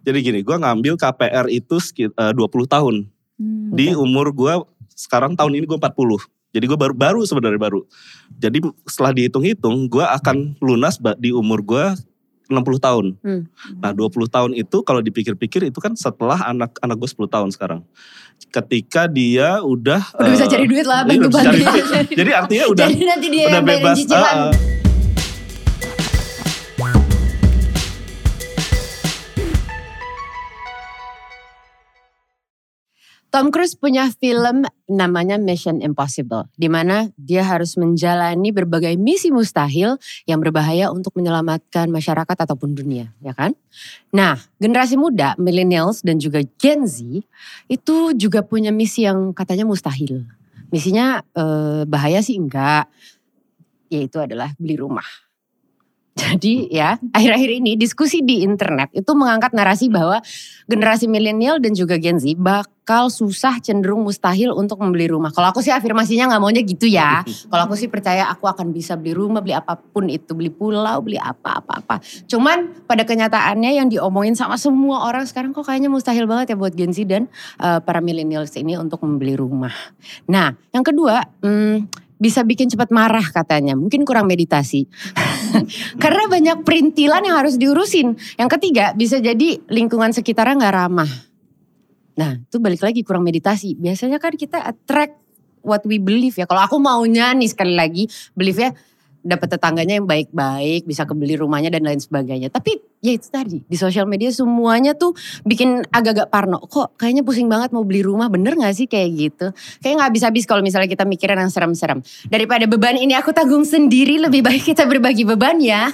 Jadi gini, gue ngambil KPR itu sekit- eh, 20 tahun. Hmm. Di umur gue sekarang tahun ini gue 40. Jadi gue baru baru sebenarnya baru. Jadi setelah dihitung-hitung, gue akan lunas di umur gue 60 tahun. Hmm. Nah 20 tahun itu kalau dipikir-pikir itu kan setelah anak anak gue 10 tahun sekarang. Ketika dia udah Udah bisa eh, cari duit lah, iya, bantu-bantu. Jadi artinya udah Jadi nanti dia udah yang bayarin bebas. cicilan. ah, Tom Cruise punya film namanya Mission Impossible, di mana dia harus menjalani berbagai misi mustahil yang berbahaya untuk menyelamatkan masyarakat ataupun dunia, ya kan? Nah, generasi muda, millennials dan juga Gen Z itu juga punya misi yang katanya mustahil. Misinya eh, bahaya sih enggak, yaitu adalah beli rumah. Jadi ya, akhir-akhir ini diskusi di internet itu mengangkat narasi bahwa generasi milenial dan juga Gen Z bakal susah cenderung mustahil untuk membeli rumah. Kalau aku sih afirmasinya nggak maunya gitu ya. Kalau aku sih percaya aku akan bisa beli rumah, beli apa pun itu, beli pulau, beli apa-apa-apa. Cuman pada kenyataannya yang diomongin sama semua orang sekarang kok kayaknya mustahil banget ya buat Gen Z dan eh, para millennials ini untuk membeli rumah. Nah, yang kedua, hmm, bisa bikin cepat marah katanya. Mungkin kurang meditasi. Karena banyak perintilan yang harus diurusin. Yang ketiga, bisa jadi lingkungan sekitarnya nggak ramah. Nah, itu balik lagi kurang meditasi. Biasanya kan kita attract what we believe ya. Kalau aku maunya nih sekali lagi, believe ya dapat tetangganya yang baik-baik, bisa kebeli rumahnya dan lain sebagainya. Tapi ya itu tadi, di sosial media semuanya tuh bikin agak-agak parno. Kok kayaknya pusing banget mau beli rumah, bener gak sih kayak gitu? Kayak gak habis-habis kalau misalnya kita mikirin yang serem-serem. Daripada beban ini aku tanggung sendiri, lebih baik kita berbagi beban ya.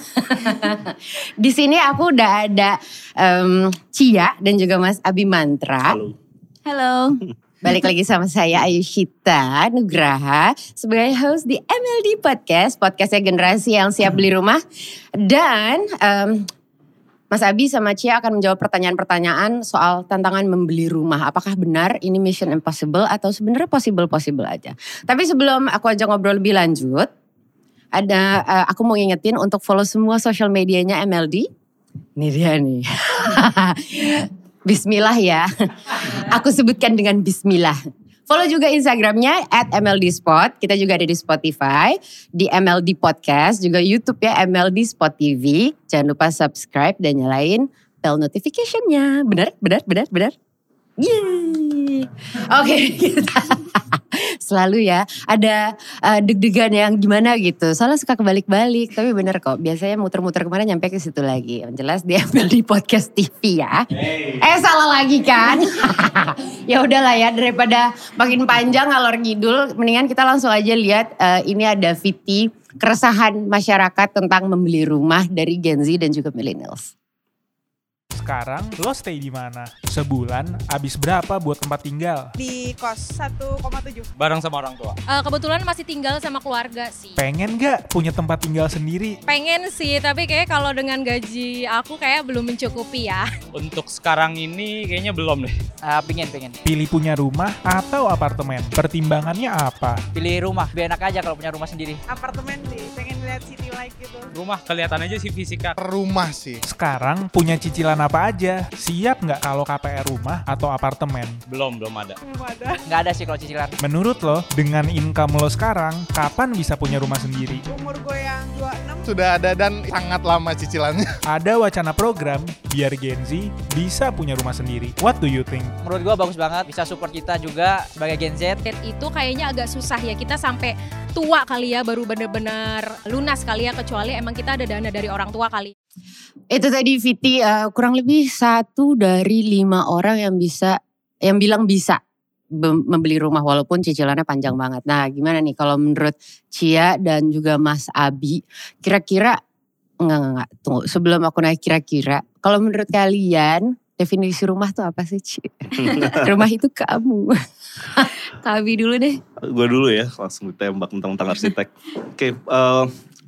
di sini aku udah ada em, Cia dan juga Mas Abi Mantra. Halo. Halo. Balik lagi sama saya Ayushita Nugraha sebagai host di MLD Podcast, podcastnya generasi yang siap beli rumah. Dan em, Mas Abi sama Cia akan menjawab pertanyaan-pertanyaan soal tantangan membeli rumah. Apakah benar ini mission impossible atau sebenarnya possible-possible aja. Tapi sebelum aku ajak ngobrol lebih lanjut, ada eh, aku mau ngingetin untuk follow semua social medianya MLD. Ini dia nih. Bismillah ya. Aku sebutkan dengan Bismillah. Follow juga Instagramnya at MLD. Kita juga ada di Spotify, di MLD Podcast, juga YouTube ya MLD Spot TV. Jangan lupa subscribe dan nyalain bell notification-nya. Benar, benar, benar, benar. Yeay. Oke, kita selalu ya ada eh, deg-degan yang gimana gitu. Soalnya suka kebalik-balik, tapi bener kok. Biasanya muter-muter ke mana nyampe ke situ lagi. Yang jelas di MLD Podcast TV ya. Eh salah lagi kan? ya udahlah ya daripada makin panjang ngalor ngidul, mendingan kita langsung aja lihat eh, ini ada VT keresahan masyarakat tentang membeli rumah dari Gen Z dan juga millennials. Sekarang lo stay di mana? Sebulan habis berapa buat tempat tinggal? di kos 1,7 bareng sama orang tua. Eh, kebetulan masih tinggal sama keluarga sih. Pengen gak punya tempat tinggal sendiri? Pengen sih, tapi kayak kalau dengan gaji aku kayak belum mencukupi ya. Untuk sekarang ini kayaknya belum deh. Ah, pingin, pingin. Pilih punya rumah atau apartemen? Pertimbangannya apa? Pilih rumah, biar enak aja kalau punya rumah sendiri. apartemen sih pengen lihat city life gitu Rumah kelihatan aja sih fisika. rumah sih. Sekarang punya cicilan apa aja? Siap nggak kalau KPR rumah atau apartemen? Belum, belum ada. belum ada Nggak ada sih kalau cicilan. Menurut lo, dengan income lo sekarang, kapan bisa punya rumah sendiri? umur gue yang 26 Sudah ada dan sangat lama cicilannya. Ada wacana program biar Gen Z bisa punya rumah sendiri. What do you think? Menurut gua bagus banget, bisa support kita juga sebagai Gen Z. Dan itu kayaknya agak susah ya. Kita sampai tua kali ya baru bener-bener lunas kali ya. Kecuali emang kita ada dana dari orang tua kali. Itu tadi Viti eh, kurang lebih satu dari lima orang yang bisa yang bilang bisa be- membeli rumah walaupun cicilannya panjang banget. Nah, gimana nih kalau menurut Cia dan juga Mas Abi, kira-kira enggak enggak, enggak tunggu sebelum aku naik kira-kira, kalau menurut kalian definisi rumah tuh apa sih, Ci? rumah itu kamu. Kak Abi dulu deh. Gue dulu ya, langsung ditembak tentang-tentang arsitek. Oke, eh,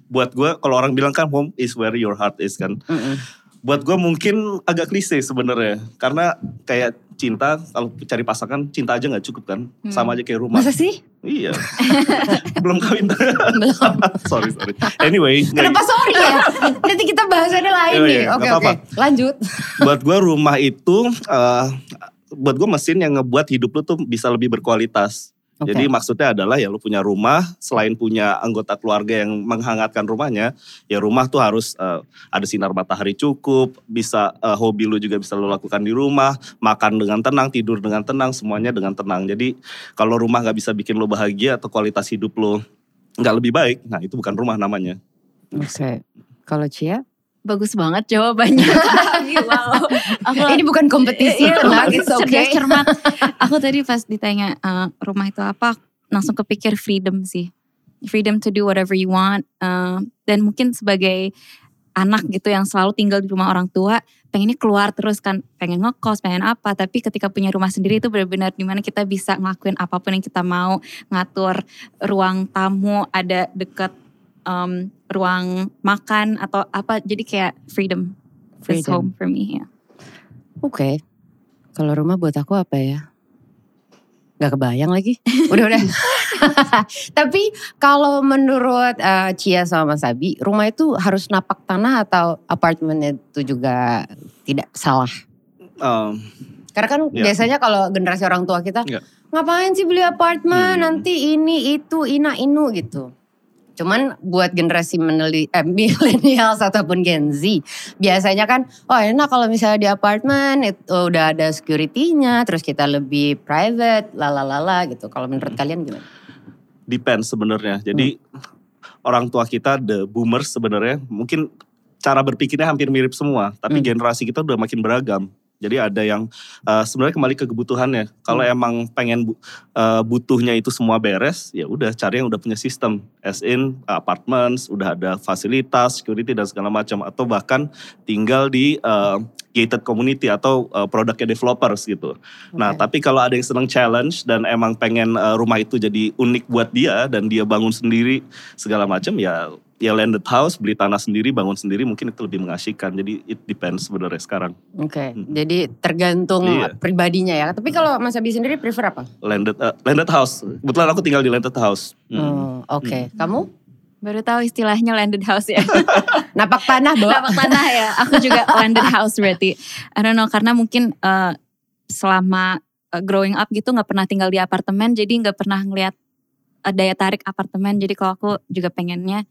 buat gue kalau orang bilang kan home is where your heart is kan. Mm-mm. Buat gue mungkin agak klise sebenarnya, karena kayak cinta kalau cari pasangan cinta aja nggak cukup kan, sama aja kayak rumah. Masa sih? Iya. Belum kawin. Belum. sorry, sorry. Anyway. Kenapa sorry ya? Nanti kita bahasannya lain Iya, nih. iya, Oke oke. Lanjut. buat gue rumah itu, eh, buat gue mesin yang ngebuat hidup lu tuh bisa lebih berkualitas. Oke. Jadi maksudnya adalah ya lu punya rumah, selain punya anggota keluarga yang menghangatkan rumahnya, ya rumah tuh harus eh, ada sinar matahari cukup, bisa eh, hobi lu juga bisa lu lakukan di rumah, makan dengan tenang, tidur dengan tenang, semuanya dengan tenang. Jadi kalau rumah nggak bisa bikin lu bahagia atau kualitas hidup lu nggak lebih baik, nah itu bukan rumah namanya. Oke. Kalau Cia? Bagus banget jawabannya. wow. Aku Ini bukan kompetisi Iya, tenang, bagus, it's okay. cerdas, cermat. Aku tadi pas ditanya eh, rumah itu apa, langsung kepikir freedom sih. Freedom to do whatever you want. eh, dan mungkin sebagai anak gitu yang selalu tinggal di rumah orang tua, pengennya keluar terus kan, pengen ngekos, pengen apa. Tapi ketika punya rumah sendiri itu benar-benar di mana kita bisa ngelakuin apa pun yang kita mau, ngatur ruang tamu, ada deket em, ruang makan atau apa. Jadi kayak freedom. This Freedom. home for me, ya. Oke. Kalau rumah buat aku apa ya? Gak kebayang lagi. Udah udah. Tapi kalau menurut eh, Cia sama Mas Abi, rumah itu harus napak tanah atau apartemen itu juga tidak salah? Em, Karena kan Iya. biasanya kalau generasi orang tua kita, Iya. ngapain sih beli apartemen, Hmm. nanti ini itu ina inu gitu. Cuman buat generasi meneli, eh, millennials ataupun Gen Z, biasanya kan, oh enak kalau misalnya di apartemen itu udah ada security-nya, terus kita lebih private, lalalala gitu. Kalau menurut Hmm. kalian gimana? depends sebenarnya. Jadi orang tua kita the boomers sebenarnya mungkin cara berpikirnya hampir mirip semua, tapi Hmm. generasi kita udah makin beragam. Jadi ada yang eh, sebenarnya kembali ke kebutuhannya. Kalau Hmm. emang pengen bu- eh, butuhnya itu semua beres, ya udah cari yang udah punya sistem, as in apartments, udah ada fasilitas, security dan segala macam, atau bahkan tinggal di eh, gated community atau eh, produknya developers gitu. Nah, Oke. tapi kalau ada yang seneng challenge dan emang pengen uh, rumah itu jadi unik buat dia dan dia bangun sendiri segala macam ya ya landed house, beli tanah sendiri, bangun sendiri mungkin itu lebih mengasihkan. Jadi it depends sebenarnya sekarang. Oke, Hmm. jadi tergantung Iya. pribadinya ya. Tapi kalau Mas Abi sendiri prefer apa? Landed uh, landed house. Kebetulan aku tinggal di landed house. Hmm. Oh, Oke, kamu? Baru tahu istilahnya landed house ya. Napak tanah, Bo? Lapak tanah ya. Aku juga landed house berarti. I don't know karena mungkin eh, selama eh, growing up gitu nggak pernah tinggal di apartemen jadi nggak pernah ngelihat eh, daya tarik apartemen. Jadi kalau aku juga pengennya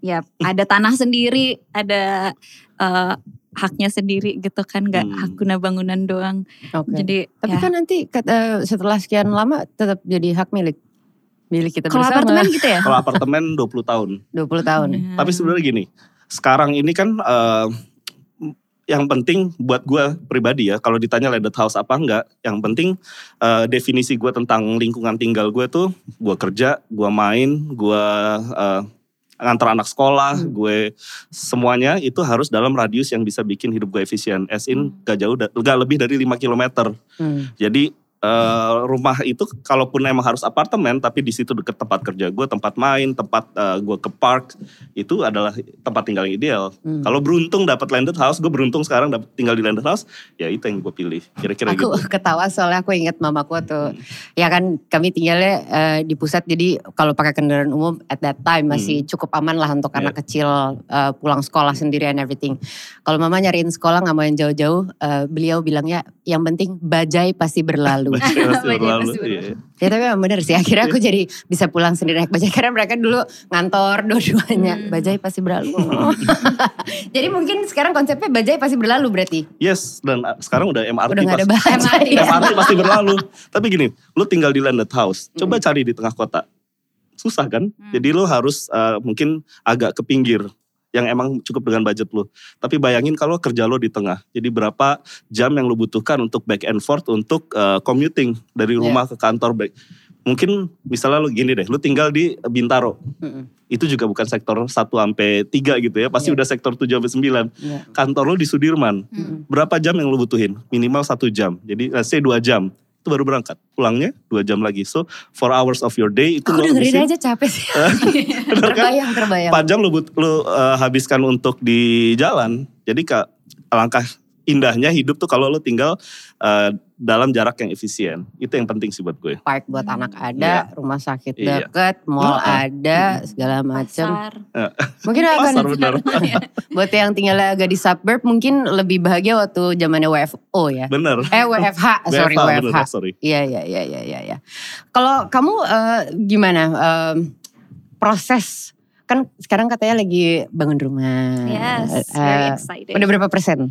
ya ada tanah sendiri, ada eh, haknya sendiri gitu kan nggak Hmm. hak guna bangunan doang. Oke. Jadi Tapi ya. kan nanti kata- setelah sekian lama tetap jadi hak milik milik kita kalau bersama. apartemen gitu ya. Kalau apartemen 20 tahun. 20 tahun. ya. Hmm. Tapi sebenarnya gini, sekarang ini kan uh, yang penting buat gue pribadi ya, kalau ditanya landed house apa enggak, yang penting uh, definisi gue tentang lingkungan tinggal gue tuh, gue kerja, gue main, gue uh, ngantar anak sekolah, Hmm. gue semuanya itu harus dalam radius yang bisa bikin hidup gue efisien. As in Hmm. gak jauh, gak lebih dari 5 kilometer. Hmm. Jadi eh, rumah itu kalaupun emang harus apartemen tapi di situ deket tempat kerja gue, tempat main, tempat eh, gue ke park itu adalah tempat tinggal yang ideal. Hmm. Kalau beruntung dapat landed house, gue beruntung sekarang dapat tinggal di landed house, ya itu yang gue pilih. Kira-kira Aku gitu. ketawa soalnya aku ingat mamaku tuh. Hmm. Ya kan kami tinggalnya eh, di pusat jadi kalau pakai kendaraan umum at that time masih cukup aman lah untuk Hmm. Iya. anak kecil eh, pulang sekolah sendiri and everything. Kalau mama nyariin sekolah nggak mau yang jauh-jauh, eh, beliau bilangnya yang penting bajai pasti berlalu. Masih, masih Bajai berlalu. pasti berlalu. iya. Ya tapi memang bener sih akhirnya aku jadi bisa pulang sendiri naik bajai karena mereka dulu ngantor dua-duanya Hmm. bajai pasti berlalu. jadi mungkin sekarang konsepnya bajai pasti berlalu berarti. Yes, dan uh, sekarang udah MRT Udah gak ada pasti- bajai. MRT pasti berlalu. Tapi gini, lu tinggal di landed house, coba cari di tengah kota. Susah kan? Hmm. Jadi lu harus uh, mungkin agak ke pinggir yang emang cukup dengan budget lu. Tapi bayangin kalau kerja lu di tengah. Jadi berapa jam yang lu butuhkan untuk back and forth untuk uh, commuting dari Iya. rumah ke kantor back. Mungkin misalnya lu gini deh, lu tinggal di Bintaro. Mm-mm. Itu juga bukan sektor 1 sampai 3 gitu ya. Pasti Iya. udah sektor 7 sampai 9. Iya. Kantor lu di Sudirman Hmm. berapa jam yang lu butuhin? Minimal satu jam. Jadi let's say dua jam. Itu baru berangkat. Pulangnya dua jam lagi. So four hours of your day itu Aku dengerin aja capek sih. Kan? terbayang, terbayang. Jam lu, but- lu uh, habiskan untuk di jalan. Jadi kak alangkah indahnya hidup tuh kalau lo tinggal eh, dalam jarak yang efisien. Itu yang penting sih buat gue. Park buat Hmm. anak ada, rumah sakit Iya. deket, mall Heeh. ada, segala macam. Pasar. Mungkin akan Pasar benar. buat yang tinggal agak di suburb mungkin lebih bahagia waktu zamannya WFO ya. Bener. Eh WFH, sorry WFH, WFH. bener, sorry. Iya iya iya iya iya. iya. Kalau kamu eh, gimana em, proses kan sekarang katanya lagi bangun rumah. Yes, Eh, very excited. udah berapa persen?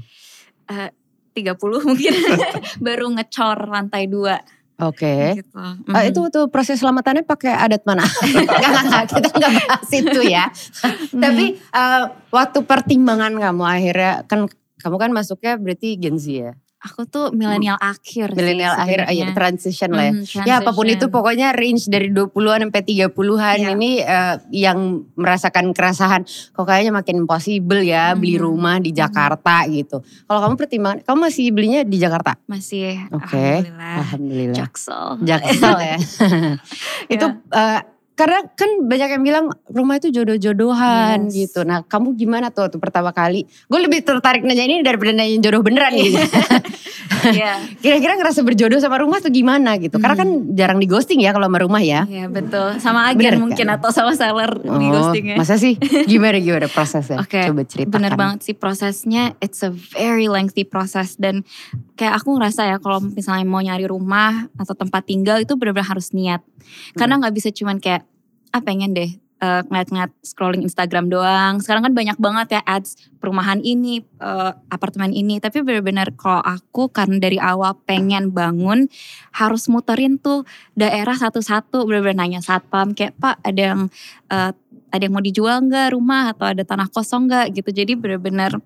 30 mungkin. Baru ngecor lantai dua. Oke. Gitu. Eh, Mhm. itu tuh proses selamatannya pakai adat mana? Enggak, enggak, kita nggak bahas itu ya. Tapi eh, waktu pertimbangan kamu akhirnya kan kamu kan masuknya berarti Gen Z ya. Aku tuh milenial akhir sih Milenial akhir aja transition lah ya. Mhm, Ya apa pun itu transition. pokoknya range dari 20-an sampai 30-an Iya. ini eh, yang merasakan kerasahan kok kayaknya makin impossible ya beli Mhm. rumah di Jakarta gitu. Kalau kamu pertimbangan kamu masih belinya di Jakarta? masih Oke. alhamdulillah. Alhamdulillah. Jaksel. Jaksel ya. itu eh, karena kan banyak yang bilang rumah itu jodoh-jodohan Yes. gitu. Nah kamu gimana tuh waktu pertama kali? Gue lebih tertarik nanya ini daripada nanya jodoh beneran gitu. Iya. Kira-kira ngerasa berjodoh sama rumah tuh gimana gitu? Karena kan jarang di ghosting ya kalau sama rumah ya. Iya betul. Sama agen Bener mungkin kan? atau sama seller di Oh, ghostingnya. Masa sih? Gimana gimana prosesnya? Oke, Coba ceritakan. Bener banget sih prosesnya. It's a very lengthy process dan kayak aku ngerasa ya kalau misalnya mau nyari rumah atau tempat tinggal itu benar-benar harus niat. Karena nggak bisa cuman kayak ah pengen deh eh, ngeliat-ngeliat scrolling Instagram doang. Sekarang kan banyak banget ya ads perumahan ini, eh, apartemen ini. Tapi benar-benar kalau aku karena dari awal pengen bangun harus muterin tuh daerah satu-satu. Benar-benar nanya satpam kayak Pak ada yang eh, ada yang mau dijual nggak rumah atau ada tanah kosong nggak gitu. Jadi benar-benar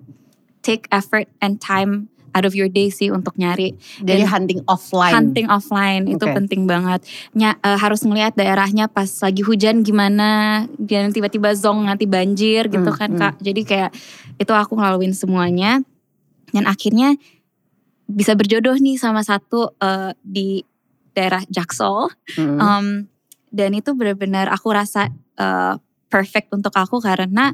take effort and time out of your day sih untuk nyari Jadi Dan hunting offline. hunting offline itu Oke. penting banget. Nya, eh, harus ngelihat daerahnya pas lagi hujan gimana, dan tiba-tiba zong nanti banjir gitu Hmm, kan hmm. kak. Jadi kayak itu aku ngelaluin semuanya dan akhirnya bisa berjodoh nih sama satu eh, di daerah Jaksel. Hmm. Um, dan itu benar-benar aku rasa uh, perfect untuk aku karena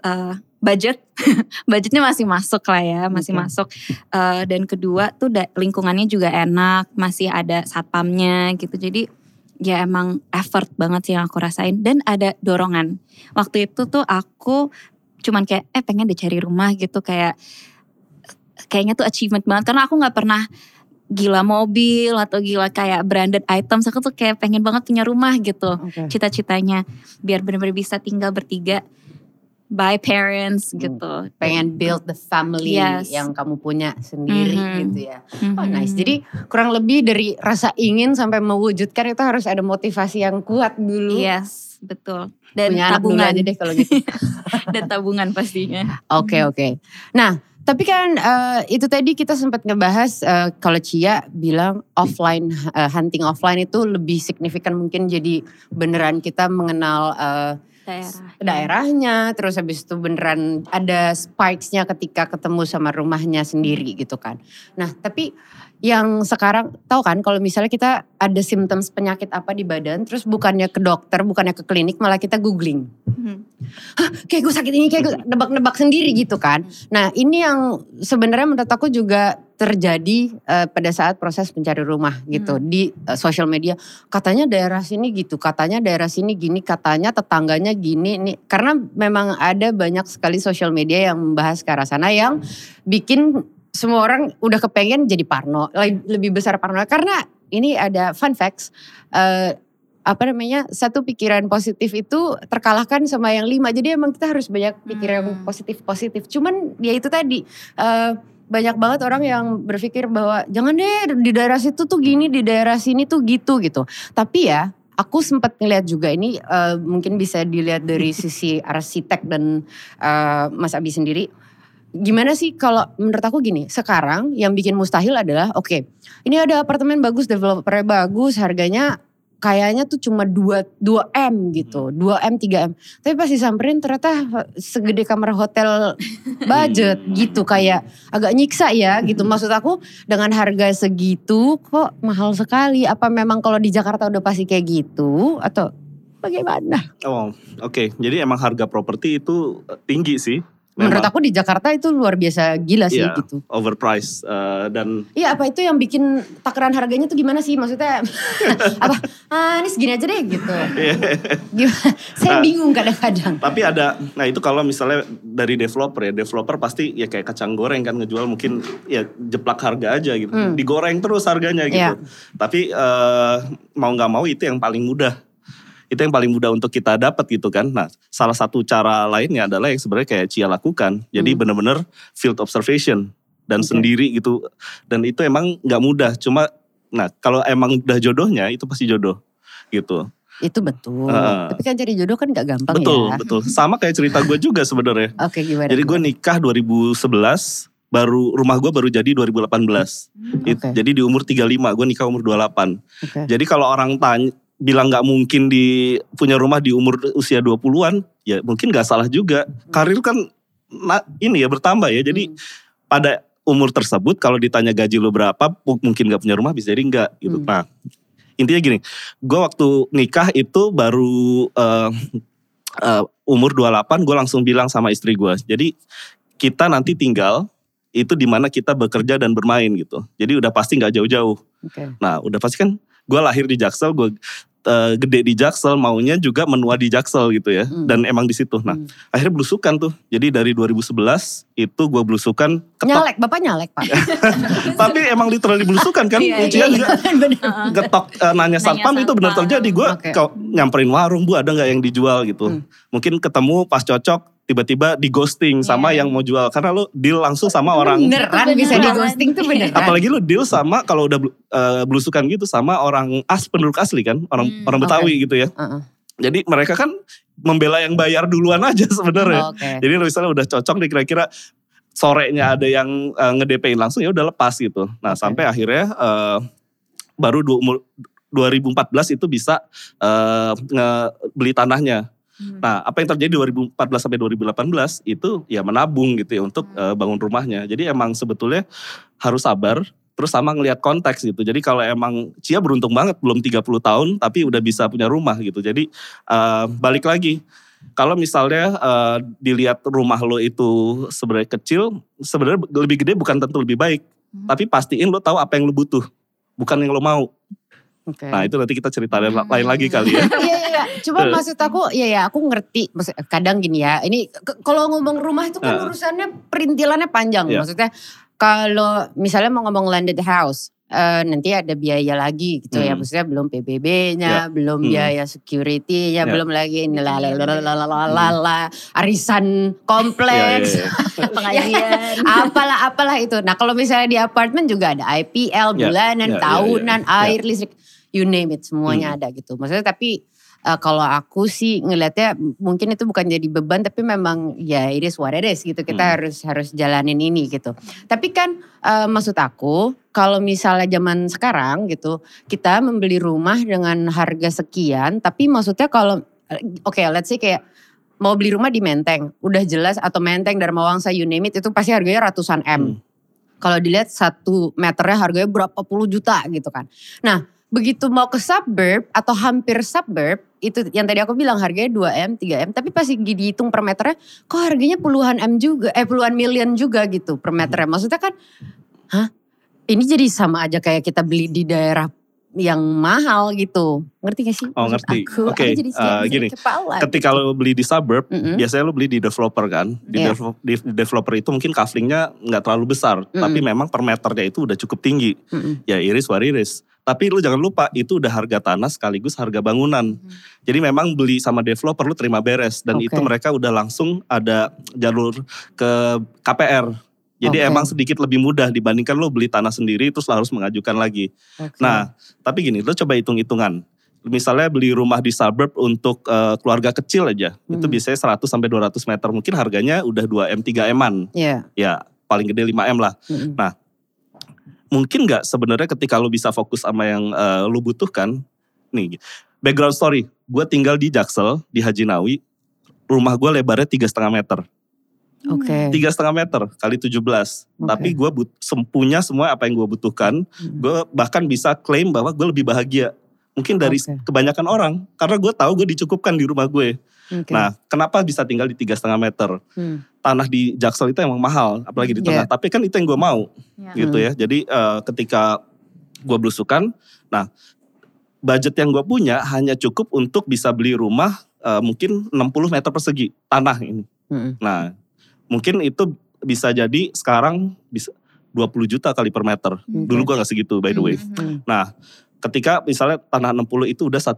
uh, budget. Budgetnya masih masuk lah ya masih Oke. masuk. Uh, dan kedua tuh da- lingkungannya juga enak masih ada satpamnya gitu. Jadi ya emang effort banget sih yang aku rasain. Dan ada dorongan. Waktu itu tuh aku cuman kayak eh pengen deh cari rumah gitu. Kayak kayaknya tuh achievement banget. Karena aku nggak pernah gila mobil atau gila kayak branded items. Aku tuh kayak pengen banget punya rumah gitu Oke. cita-citanya. Biar benar-benar bisa tinggal bertiga by parents Hmm. gitu Pengen build the family Yes. yang kamu punya sendiri Mhm. gitu ya. Oh Mhm. nice. Jadi kurang lebih dari rasa ingin sampai mewujudkan itu harus ada motivasi yang kuat dulu. yes betul dan Punya anak dulu tabungan aja deh kalau gitu. dan tabungan pastinya Oke oke. Nah tapi kan eh, itu tadi kita sempat ngebahas eh, kalau Cia bilang offline eh, hunting offline itu lebih signifikan mungkin jadi beneran kita mengenal eh, daerah daerahnya terus habis itu beneran ada sparksnya ketika ketemu sama rumahnya sendiri gitu kan. Nah tapi yang sekarang tahu kan kalau misalnya kita ada symptoms penyakit apa di badan terus bukannya ke dokter bukannya ke klinik malah kita googling Mhm. kayak gue sakit ini kayak gue nebak-nebak sendiri gitu kan. Nah ini yang sebenarnya menurut aku juga terjadi eh, pada saat proses mencari rumah gitu di eh, social media. Katanya daerah sini gitu, katanya daerah sini gini, katanya tetangganya gini. Nih karena memang ada banyak sekali social media yang membahas ke arah sana yang bikin semua orang udah kepengen jadi parno, le- lebih besar parno. Karena ini ada fun facts. eh, apa namanya satu pikiran positif itu terkalahkan sama yang lima jadi emang kita harus banyak pikiran Hmm. positif positif cuman ya itu tadi eh, banyak banget orang yang berpikir bahwa jangan deh di daerah situ tuh gini di daerah sini tuh gitu gitu tapi ya aku sempat ngeliat juga ini eh, mungkin bisa dilihat dari sisi arsitek dan eh, Mas Abi sendiri gimana sih kalau menurut aku gini sekarang yang bikin mustahil adalah oke ini ada apartemen bagus developernya bagus harganya kayaknya tuh cuma 2 2 M gitu 2 M 3 M. Tapi pas disamperin ternyata segede kamar hotel budget gitu kayak agak nyiksa ya gitu. Maksud aku dengan harga segitu kok mahal sekali? Apa memang kalau di Jakarta udah pasti kayak gitu atau bagaimana? Oh, oke. Jadi emang harga properti itu eh, tinggi sih. Menurut memang aku di Jakarta itu luar biasa gila sih Iya. gitu. overpriced eh, dan Iya apa itu yang bikin takaran harganya tuh gimana sih? Maksudnya apa? Ah ini segini aja deh gitu. Gimana? Saya bingung kadang-kadang. Tapi ada, nah itu kalau misalnya dari developer ya, developer pasti ya kayak kacang goreng kan ngejual mungkin ya jeplak harga aja gitu, Hmm. digoreng terus harganya gitu. Iya. Tapi eh, mau nggak mau itu yang paling mudah, itu yang paling mudah untuk kita dapat gitu kan. Nah salah satu cara lainnya adalah yang sebenarnya kayak Cia lakukan, jadi Hmm. bener-bener field observation dan Oke. sendiri gitu. Dan itu emang nggak mudah, cuma nah kalau emang udah jodohnya itu pasti jodoh gitu. Itu betul. Heeh. Tapi kan cari jodoh kan gak gampang betul, ya. betul. Sama kayak cerita gue juga sebenarnya. Oke gimana? Jadi gue nikah 2011, baru rumah gue baru jadi 2018. It- Oke. Jadi di umur 35, gue nikah umur 28. Oke. Jadi kalau orang tanya bilang nggak mungkin di punya rumah di umur usia 20-an, ya mungkin nggak salah juga. Karir kan ini ya bertambah ya. Jadi Hmm. pada umur tersebut kalau ditanya gaji lo berapa, mu- mungkin nggak punya rumah bisa jadi enggak gitu. Hmm. Nah, intinya gini, gue waktu nikah itu baru eh, eh, umur 28 gue langsung bilang sama istri gue. Jadi kita nanti tinggal itu di mana kita bekerja dan bermain gitu. Jadi udah pasti nggak jauh-jauh. Oke. Nah udah pasti kan gue lahir di Jaksel, gue eh, gede di Jaksel, maunya juga menua di Jaksel gitu ya. Hmm. Dan emang di situ. Nah Hmm. akhirnya belusukan tuh. Jadi dari 2011 itu gue belusukan ketok. Nyalek, bapak nyalek pak. Tapi emang literally belusukan kan. Iya, iya. juga Bener. getok eh, nanya satpam itu benar terjadi. Gue Oke. nyamperin warung bu ada nggak yang dijual gitu. Hmm. Mungkin ketemu pas cocok tiba-tiba di ghosting sama Iya. yang mau jual karena lu deal langsung sama orang Beneran bisa di ghosting tuh beneran. apalagi lu deal sama kalau udah belu- eh, belusukan gitu sama orang as penduduk asli kan orang Hmm, orang Betawi gitu ya Heeh. jadi mereka kan membela yang bayar duluan aja sebenarnya Oke. jadi misalnya udah cocok nih kira-kira sorenya ada yang eh, nge-DP-in langsung ya udah lepas gitu nah Oke. sampai akhirnya eh, baru du- umur 2014 itu bisa eh, nge- beli tanahnya Hmm. Nah, apa yang terjadi 2014 sampai 2018 itu ya menabung gitu ya untuk Hmm. eh, bangun rumahnya. Jadi emang sebetulnya harus sabar terus sama ngelihat konteks gitu. Jadi kalau emang Cia beruntung banget belum 30 tahun tapi udah bisa punya rumah gitu. Jadi eh, balik lagi kalau misalnya eh, dilihat rumah lo itu sebenarnya kecil, sebenarnya lebih gede bukan tentu lebih baik. Hmm. Tapi pastiin lo tahu apa yang lo butuh, bukan yang lo mau. Okay. Nah itu nanti kita cerita lain, hmm. lain lagi kali ya. Iya, iya iya, cuma eh. maksud aku ya ya aku ngerti. Maksud, kadang gini ya, ini kalau ngomong rumah itu kan uh. urusannya perintilannya panjang. Yeah. Maksudnya kalau misalnya mau ngomong landed house, Uh, nanti ada biaya lagi gitu ya. hmm. ya maksudnya belum PBB-nya, yeah. belum hmm. biaya security-nya, yeah. belum lagi lalalalalalala iya, iya, hmm. arisan kompleks, yeah, yeah, yeah. pengajian, ya, apalah apalah itu. Nah kalau misalnya di apartemen juga ada IPL bulanan, tahunan, air listrik you name it semuanya ada gitu. Maksudnya tapi eh, kalau aku sih ngelihatnya mungkin itu bukan jadi beban tapi memang ya it is what it is gitu. Kita Hmm. harus harus jalanin ini gitu. Tapi kan eh, maksud aku kalau misalnya zaman sekarang gitu kita membeli rumah dengan harga sekian tapi maksudnya kalau eh, oke let's say kayak mau beli rumah di Menteng, udah jelas atau Menteng Dharma Wangsa you name it itu pasti harganya ratusan M. Hmm. Kalau dilihat satu meternya harganya berapa puluh juta gitu kan. Nah begitu mau ke suburb atau hampir suburb itu yang tadi aku bilang harganya 2M, 3M tapi pasti dihitung per meternya kok harganya puluhan M juga eh puluhan million juga gitu per meternya. Maksudnya kan hah ini jadi sama aja kayak kita beli di daerah yang mahal gitu. Ngerti gak sih? Oh, ngerti. Oke, aku jadi eh, gini. kepala. Ketika lo beli di suburb, Mm-mm. biasanya lo beli di developer kan. Di, Iya. develop- di developer itu mungkin kaflingnya nggak terlalu besar, Mm-mm. tapi memang per meternya itu udah cukup tinggi. Mm-mm. Ya iris wariris. Tapi lu jangan lupa itu udah harga tanah sekaligus harga bangunan. Jadi memang beli sama developer lu terima beres dan Oke. itu mereka udah langsung ada jalur ke KPR. Jadi Oke. emang sedikit lebih mudah dibandingkan lo beli tanah sendiri terus harus mengajukan lagi. Oke. Nah, tapi gini, lo coba hitung-hitungan. Misalnya beli rumah di suburb untuk eh, keluarga kecil aja, itu Hmm. biasanya 100 sampai 200 meter. Mungkin harganya udah 2M, 3M-an. Iya. Ya, paling gede 5M lah. Mm-mm. Mungkin nggak sebenarnya ketika lo bisa fokus sama yang eh, lo butuhkan. Nih, background story. Gue tinggal di Jaksel, di Haji Nawi. Rumah gue lebarnya tiga setengah meter. Oke. Tiga setengah meter kali 17. Oke. Tapi gue but, sem- punya semua apa yang gue butuhkan. Hmm. Gue bahkan bisa klaim bahwa gue lebih bahagia. Mungkin dari Oke. kebanyakan orang. Karena gue tahu gue dicukupkan di rumah gue. Oke. Nah kenapa bisa tinggal di tiga setengah meter? Hmm. Tanah di Jaksel itu emang mahal, apalagi di tengah. Tapi kan itu yang gue mau, Ya. gitu ya. Jadi eh, ketika gue belusukan, nah budget yang gue punya hanya cukup untuk bisa beli rumah eh, mungkin 60 meter persegi tanah ini. Mm-mm. Nah mungkin itu bisa jadi sekarang bisa 20 juta kali per meter. Hmm. Dulu gue nggak segitu by the way. Mhm. Nah, ketika misalnya tanah 60 itu udah 1,2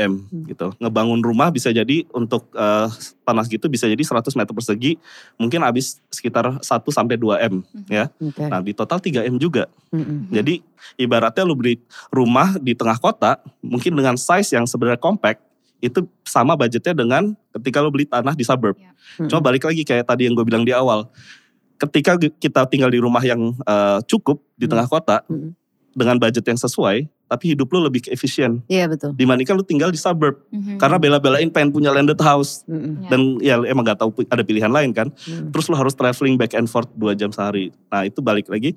M Hmm. gitu. Ngebangun rumah bisa jadi untuk eh, tanah gitu bisa jadi 100 meter persegi mungkin habis sekitar 1 sampai 2 M ya. Oke. Nah, di total 3 M juga. Mm-mm. Jadi ibaratnya lu beli rumah di tengah kota mungkin dengan size yang sebenarnya compact itu sama budgetnya dengan ketika lu beli tanah di suburb. Mm-mm. Coba balik lagi kayak tadi yang gue bilang di awal. Ketika kita tinggal di rumah yang eh, cukup di tengah kota Mm-mm. dengan budget yang sesuai, tapi hidup lu lebih efisien Iya betul. dibandingkan lu tinggal di suburb. Mhm. Karena bela-belain pengen punya landed house Mm-mm. Ya. dan ya emang gak tahu ada pilihan lain kan. Mm. Terus lu harus traveling back and forth 2 jam sehari. Nah, itu balik lagi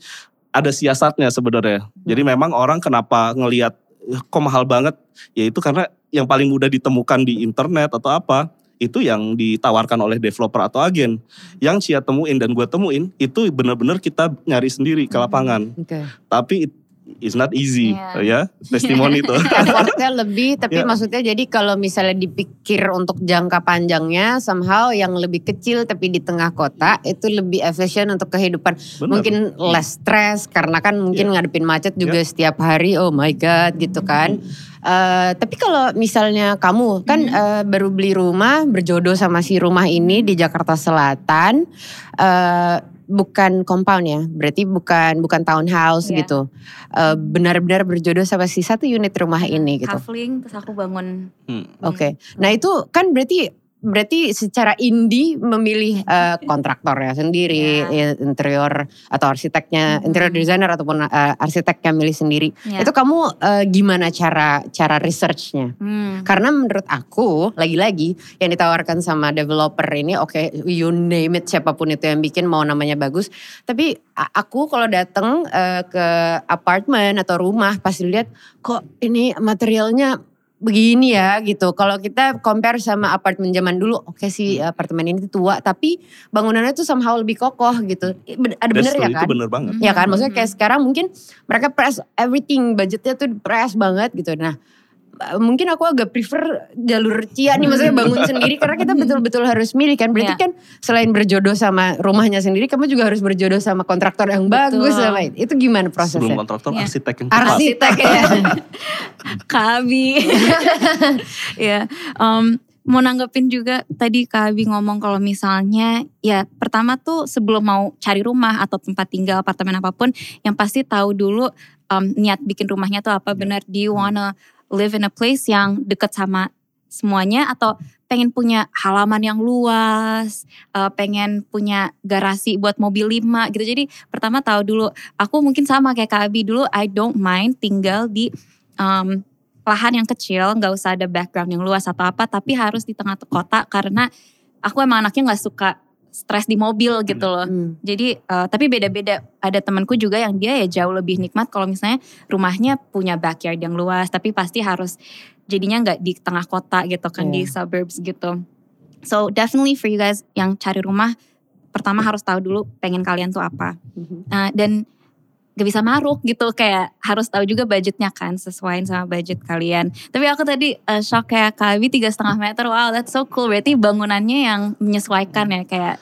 ada siasatnya sebenarnya. Jadi memang orang kenapa ngelihat "Eh, kok mahal banget? Ya itu karena yang paling mudah ditemukan di internet atau apa itu yang ditawarkan oleh developer atau agen. Yang Cia temuin dan gue temuin itu benar-benar kita nyari sendiri ke lapangan. Oke. Tapi it's not easy Iya. ya testimoni itu. Effortnya lebih, tapi Ya. maksudnya jadi kalau misalnya dipikir untuk jangka panjangnya, somehow yang lebih kecil tapi di tengah kota itu lebih efisien untuk kehidupan. Benar. Mungkin less stress karena kan mungkin ngadepin macet juga setiap hari. Oh my god, gitu kan. Eh, tapi kalau misalnya kamu kan eh, baru beli rumah, berjodoh sama si rumah ini di Jakarta Selatan. eh, bukan compound ya, berarti bukan bukan townhouse Iya. gitu. Eh, benar-benar berjodoh sama si satu unit rumah ini gitu. Kafling terus aku bangun. Hmm. Oke. Nah itu kan berarti berarti secara indie memilih eh, kontraktornya sendiri, ya, interior atau arsiteknya, Mhm. interior designer ataupun eh, arsitek yang milih sendiri. Ya. Itu kamu eh, gimana cara cara researchnya? Hmm. Karena menurut aku lagi-lagi yang ditawarkan sama developer ini oke you name it siapa pun itu yang bikin mau namanya bagus. Tapi aku kalau datang eh, ke apartemen atau rumah pasti lihat kok ini materialnya begini ya gitu. Kalau kita compare sama apartemen zaman dulu, oke sih apartemen ini tua, tapi bangunannya tuh somehow lebih kokoh gitu. Ada bener That's ya true, kan? Itu bener banget. Ya kan, maksudnya Mhm. kayak sekarang mungkin mereka press everything, budgetnya tuh press banget gitu. Nah, mungkin aku agak prefer jalur Cia nih, maksudnya bangun sendiri karena kita betul-betul harus milih kan. Berarti Iya. kan selain berjodoh sama rumahnya sendiri, kamu juga harus berjodoh sama kontraktor yang bagus Betul. sama itu. Itu gimana Sebelum prosesnya? kontraktor Iya. arsitek yang tepat. Arsitek ya. Kabi. ya, em, mau nanggepin juga tadi Kak Abi ngomong kalau misalnya ya pertama tuh sebelum mau cari rumah atau tempat tinggal apartemen apa pun yang pasti tahu dulu em, niat bikin rumahnya tuh apa benar do you wanna live in a place yang dekat sama semuanya atau pengen punya halaman yang luas, eh, pengen punya garasi buat mobil lima gitu. Jadi pertama tahu dulu. Aku mungkin sama kayak Kak Abi dulu. I don't mind tinggal di em, lahan yang kecil, nggak usah ada background yang luas atau apa, tapi harus di tengah kota karena aku emang anaknya nggak suka stres di mobil gitu loh. Hmm. Jadi eh, tapi beda-beda. Ada temanku juga yang dia ya jauh lebih nikmat kalau misalnya rumahnya punya backyard yang luas, tapi pasti harus jadinya nggak di tengah kota gitu kan di Iya. suburbs gitu. So definitely for you guys yang cari rumah, pertama harus tahu dulu pengen kalian tuh apa. Nah, dan gak bisa maruk gitu kayak harus tahu juga budgetnya kan sesuaiin sama budget kalian. Tapi aku tadi eh, shock kayak Kabi tiga setengah meter, wow that's so cool. Berarti bangunannya yang menyesuaikan ya kayak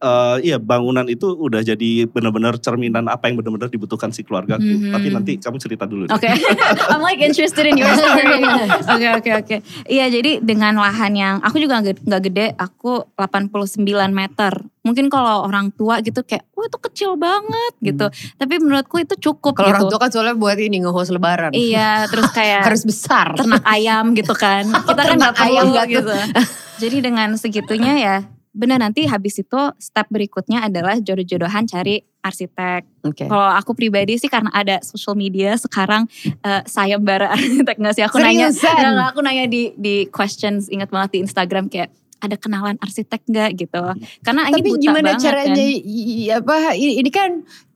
Eh, iya bangunan itu udah jadi benar-benar cerminan apa yang benar-benar dibutuhkan si keluarga. Mhm. Tapi nanti kamu cerita dulu. deh. Oke, I'm like interested in your story. Oke oke oke. Iya jadi dengan lahan yang aku juga nggak gede, aku 89 meter. Mungkin kalau orang tua gitu kayak, wah itu kecil banget gitu. Tapi menurutku itu cukup Kalau gitu. orang tua kan soalnya buat ini nge-host lebaran. Iya, terus kayak Harus besar. ternak ayam gitu kan. Kita kan Ternak nggak ayam tuh? gitu. Jadi dengan segitunya ya, benar nanti habis itu step berikutnya adalah jodoh-jodohan cari arsitek. Oke. Kalau aku pribadi sih karena ada social media sekarang eh, sayembara arsitek nggak sih? Aku nanya, Seriusan? Nggak, nggak, aku nanya di di questions ingat banget di Instagram kayak ada kenalan arsitek nggak gitu. Karena ini Tapi buta gimana banget caranya kan. i- i- apa ini kan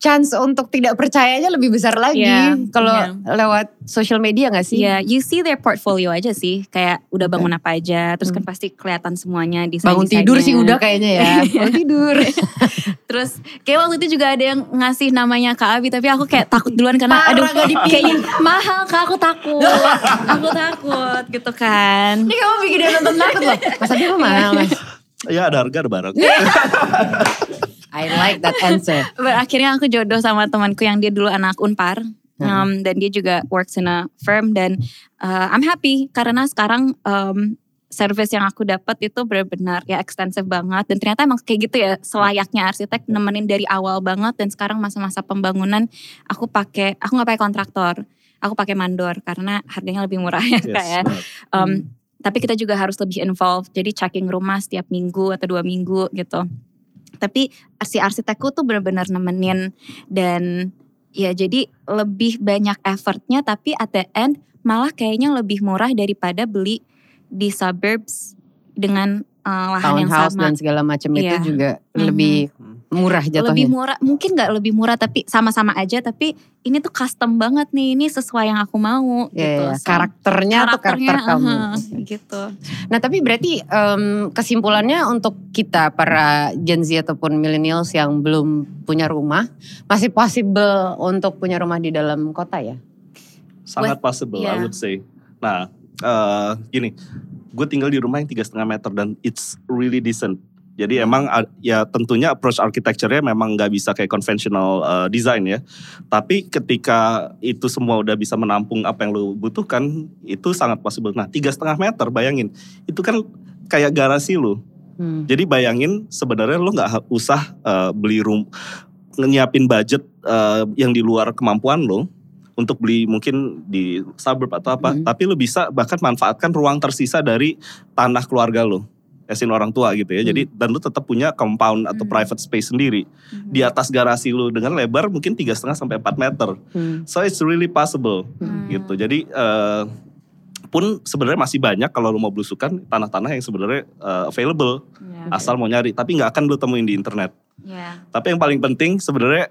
chance untuk tidak percayanya lebih besar lagi Iya, kalau iya. lewat social media gak sih? Iya, you see their portfolio aja sih. Kayak udah bangun apa aja, terus kan Hmm. pasti kelihatan semuanya desain Bangun tidur sih udah kayaknya ya. Bangun tidur. Terus kayak waktu itu juga ada yang ngasih namanya Kak Abi, tapi aku kayak takut duluan karena Parah, aduh gak dipilih. kayaknya mahal Kak, aku takut. aku takut gitu kan. Ini kamu bikin dia nonton takut loh. Mas Abi kok mahal mas? Ya ada harga ada barang. I like that answer. But akhirnya aku jodoh sama temanku yang dia dulu anak Unpar. Um, dan dia juga works in a firm dan uh, I'm happy karena sekarang um, service yang aku dapat itu benar-benar ya ekstensif banget dan ternyata emang kayak gitu ya selayaknya arsitek nemenin dari awal banget dan sekarang masa-masa pembangunan aku pakai aku nggak pakai kontraktor aku pakai mandor karena harganya lebih murah ya Yes, kayak benar. Um, Tapi kita juga harus lebih involved. Jadi checking rumah setiap minggu atau dua minggu gitu. Tapi si arsitekku tuh benar-benar nemenin dan ya jadi lebih banyak effortnya tapi at the end malah kayaknya lebih murah daripada beli di suburbs dengan uh, lahan yang Townhouse sama. dan segala macam itu Iya. juga Mhm. lebih murah lebih jatuhnya. murah mungkin nggak lebih murah tapi sama-sama aja tapi ini tuh custom banget nih ini sesuai yang aku mau Ya, gitu ya, So, karakternya tuh karakter kamu. aha, gitu Nah tapi berarti em, kesimpulannya untuk kita para Gen Z ataupun millennials yang belum punya rumah masih possible untuk punya rumah di dalam kota ya? Sangat possible, I yeah. would say. Nah, eh, gini, gue tinggal di rumah yang tiga setengah meter dan it's really decent. Jadi emang a- ya tentunya approach architecture-nya memang nggak bisa kayak conventional eh, design ya. Tapi ketika itu semua udah bisa menampung apa yang lo butuhkan, itu sangat possible. Nah, tiga setengah meter, bayangin, itu kan kayak garasi lo. Hmm. Jadi bayangin sebenarnya lo nggak usah eh, beli room, nyiapin budget eh, yang di luar kemampuan lo untuk beli mungkin di suburb atau apa, Mhm. tapi lo bisa bahkan manfaatkan ruang tersisa dari tanah keluarga lo, esin orang tua gitu ya. Jadi dan lo tetap punya compound atau Mhm. private space sendiri di atas garasi lo dengan lebar mungkin tiga setengah sampai 4 meter. Hmm. So it's really possible Hmm. gitu. Jadi eh, pun sebenarnya masih banyak kalau lo mau belusukan tanah-tanah yang sebenarnya eh, available Ya. asal mau nyari tapi nggak akan lo temuin di internet Ya, tapi yang paling penting sebenarnya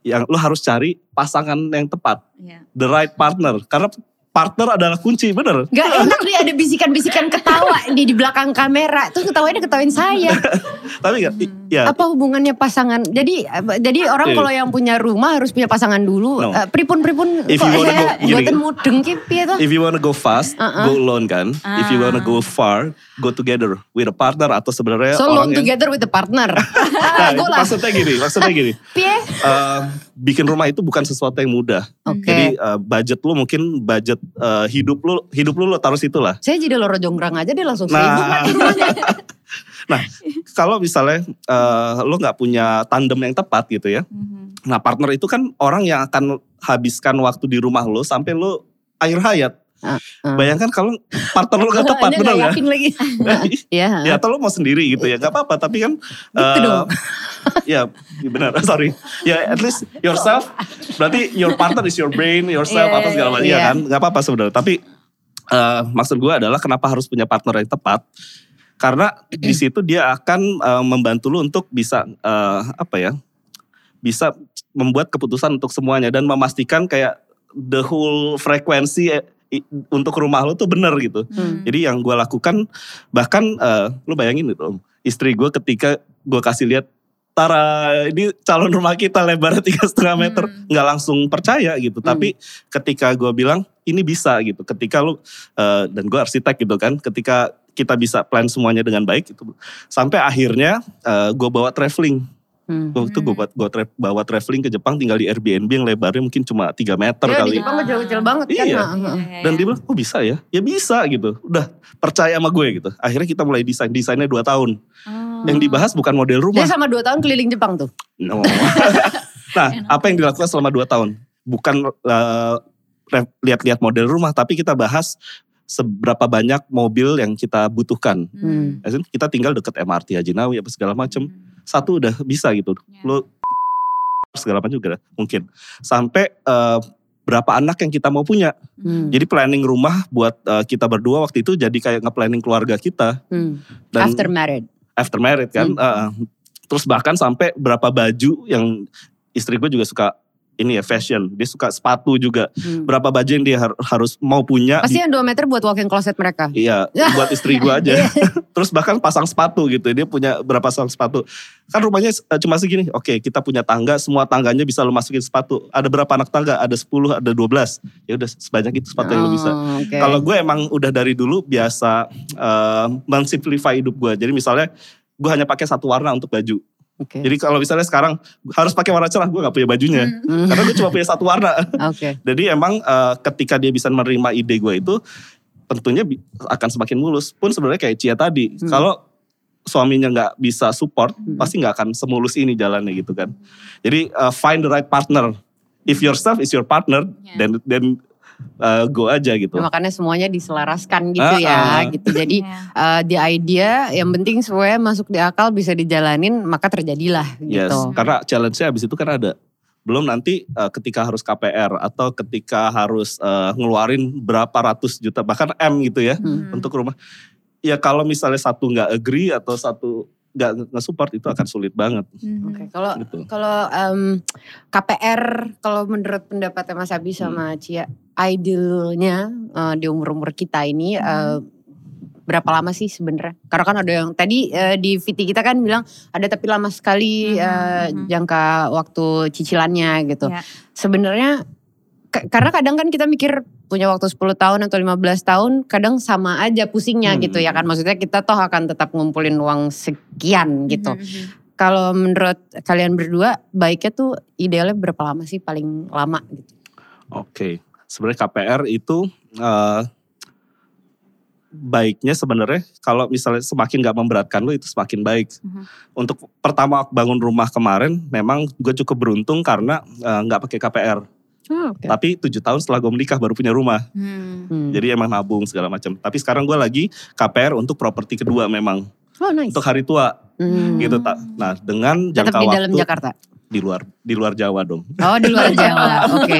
yang lo harus cari pasangan yang tepat ya. the right partner karena partner adalah kunci bener Gak enak nih ada bisikan-bisikan ketawa di di belakang kamera. Terus ketawanya ketawain saya. tapi nggak i- ya Apa hubungannya pasangan? Jadi jadi orang kalau yang punya rumah harus punya pasangan dulu. No. Eh, Pripun-pripun If kok you wanna saya go- buatan mudeng ki piye toh? if you wanna go fast Uh-uh. go alone kan if you wanna go far go together with a partner atau sebenarnya So orang long yang together with the partner. nah, itu maksudnya gini maksudnya gini Piye? eh, bikin rumah itu bukan sesuatu yang mudah Oke. jadi eh, budget lu mungkin budget eh, hidup lu hidup lu lu taruh situ lah Saya jadi loro jonggrang aja deh langsung Nah. Nah, kalau misalnya eh, lo nggak punya tandem yang tepat gitu ya. Mhm. Nah, partner itu kan orang yang akan habiskan waktu di rumah lo sampai lo akhir hayat. Bayangkan kalau partner lo gak tepat, nggak nggak? yakin lagi. Iya. ya atau lo mau sendiri gitu ya, nggak apa-apa. Tapi kan, Gitu dong. ya ya benar, sorry. Ya at least yourself, berarti your partner is your brain, yourself Iya, apa segala macam, iya. ya kan? Nggak apa-apa sebenarnya. Tapi eh, maksud gue adalah kenapa harus punya partner yang tepat? Karena di situ dia akan eh, membantu lu untuk bisa eh, apa ya? Bisa membuat keputusan untuk semuanya dan memastikan kayak the whole frekuensi untuk rumah lu tuh bener gitu. Hmm. Jadi yang gue lakukan bahkan eh, lu bayangin gitu, Om, istri gue ketika gue kasih lihat Tara ini calon rumah kita lebarnya tiga setengah meter Hmm. nggak langsung percaya gitu. Tapi ketika gue bilang ini bisa gitu. Ketika lu eh, dan gue arsitek gitu kan. Ketika kita bisa plan semuanya dengan baik itu sampai akhirnya gue bawa traveling. Hmm. Waktu itu gue buat gua tra- bawa traveling ke Jepang tinggal di Airbnb yang lebarnya mungkin cuma 3 meter Ya, di kali. Jepang mah jauh-jauh banget kan. Iya. Nah, nah. Dan dia bilang, oh bisa ya? Ya bisa gitu. Udah percaya sama gue gitu. Akhirnya kita mulai desain. Desainnya 2 tahun. Oh. Yang dibahas bukan model rumah. Dia sama 2 tahun keliling Jepang tuh. No. nah, apa yang dilakukan selama 2 tahun? Bukan eh, re- lihat-lihat model rumah, tapi kita bahas seberapa banyak mobil yang kita butuhkan. Hmm. Kita tinggal deket MRT Haji Nawawi apa segala macem. Satu udah bisa gitu. Ya. Lo segala macam juga mungkin. Sampai eh, berapa anak yang kita mau punya. Hmm. Jadi planning rumah buat eh, kita berdua waktu itu jadi kayak nge-planning keluarga kita. Hmm. Dan After married. after married kan. Hmm. eh, terus bahkan sampai berapa baju yang istri gue juga suka ini ya fashion. Dia suka sepatu juga. Hmm. Berapa baju yang dia har- harus mau punya. Pasti yang 2 meter buat walk-in closet mereka. Iya, buat istri gue aja. Iya. Terus bahkan pasang sepatu gitu. Dia punya berapa pasang sepatu. Kan rumahnya eh, cuma segini. Oke, kita punya tangga, semua tangganya bisa lo masukin sepatu. Ada berapa anak tangga? Ada 10, ada 12. Ya udah sebanyak itu sepatu yang lo bisa. Oh, oke. Kalau gue emang udah dari dulu biasa eh, mensimplify hidup gue. Jadi misalnya gue hanya pakai satu warna untuk baju. Oke. Jadi kalau misalnya sekarang harus pakai warna cerah, gue gak punya bajunya. Hmm. Karena gue cuma punya satu warna. Oke. Jadi emang eh, ketika dia bisa menerima ide gue itu, tentunya akan semakin mulus. Pun sebenarnya kayak Cia tadi, Hmm. kalau suaminya nggak bisa support, Hmm. pasti nggak akan semulus ini jalannya gitu kan. Jadi eh, find the right partner. If yourself is your partner, Yeah. then then eh, go aja gitu. Nah, makanya semuanya diselaraskan gitu Ah, ya, ah. gitu. Jadi uh, the idea yang penting semuanya masuk di akal bisa dijalanin maka terjadilah Yes, gitu. karena challenge-nya abis itu kan ada. Belum nanti eh, ketika harus KPR atau ketika harus eh, ngeluarin berapa ratus juta bahkan M gitu ya Hmm. untuk rumah. Ya kalau misalnya satu nggak agree atau satu nggak nge-support itu akan sulit banget Mhm. Oke, kalau gitu. kalau em, KPR kalau menurut pendapatnya Mas Abi sama Hmm. Cia, idealnya eh, di umur-umur kita ini eh, berapa lama sih sebenarnya? Karena kan ada yang tadi eh, di VT kita kan bilang ada tapi lama sekali Mhm, eh, mhm. jangka waktu cicilannya gitu. Ya. Sebenarnya karena kadang kan kita mikir punya waktu 10 tahun atau 15 tahun kadang sama aja pusingnya Hmm. gitu ya kan. Maksudnya kita toh akan tetap ngumpulin uang sekian gitu. Mhm. Kalau menurut kalian berdua baiknya tuh idealnya berapa lama sih paling lama gitu? Oke, sebenarnya KPR itu eh, baiknya sebenarnya kalau misalnya semakin nggak memberatkan lo itu semakin baik. Mhm. Untuk pertama bangun rumah kemarin memang gue cukup beruntung karena eh, nggak pakai KPR. Oke. Tapi tujuh tahun setelah gue menikah baru punya rumah. Hmm. Hmm. Jadi emang nabung segala macam. Tapi sekarang gue lagi KPR untuk properti kedua memang oh nice. untuk hari tua Hmm. gitu tak. Nah dengan Tetap jangka di waktu dalam Jakarta. di luar di luar Jawa dong. Oh di luar Jawa, oke.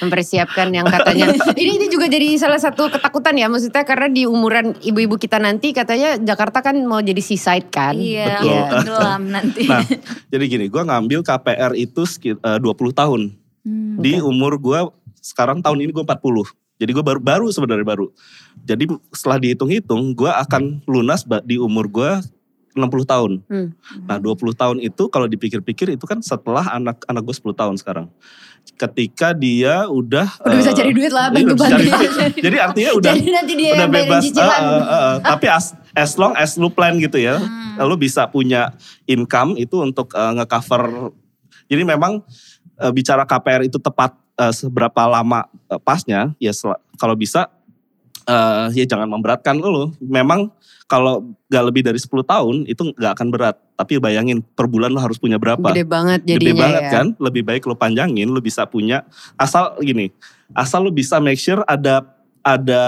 Mempersiapkan yang katanya. Ini ini juga jadi salah satu ketakutan ya, maksudnya karena di umuran ibu-ibu kita nanti katanya Jakarta kan mau jadi seaside kan. Iya, Betul. tenggelam nanti. Nah jadi gini, gue ngambil KPR itu sekit- eh, 20 tahun. Hmm. Di umur gue sekarang tahun ini gue 40. Jadi gue baru baru sebenarnya baru. Jadi setelah dihitung-hitung, gue akan lunas di umur gue 60 tahun. Hmm. Nah 20 tahun itu kalau dipikir-pikir itu kan setelah anak anak gue 10 tahun sekarang. Ketika dia udah Udah bisa eh, cari duit lah, iya, bantu-bantu. Jadi artinya udah Jadi nanti dia udah bebas. cicilan. eh, eh, eh, tapi as, as long as lu plan gitu ya, Hmm. lu bisa punya income itu untuk eh, nge-cover. Jadi memang eh, bicara KPR itu tepat eh, seberapa lama eh, pasnya, ya kalau bisa eh, ya jangan memberatkan lu. Memang kalau gak lebih dari 10 tahun itu gak akan berat. Tapi bayangin per bulan lu harus punya berapa. Gede banget jadinya Gede banget ya. kan, lebih baik lu panjangin, lu bisa punya asal gini, asal lu bisa make sure ada ada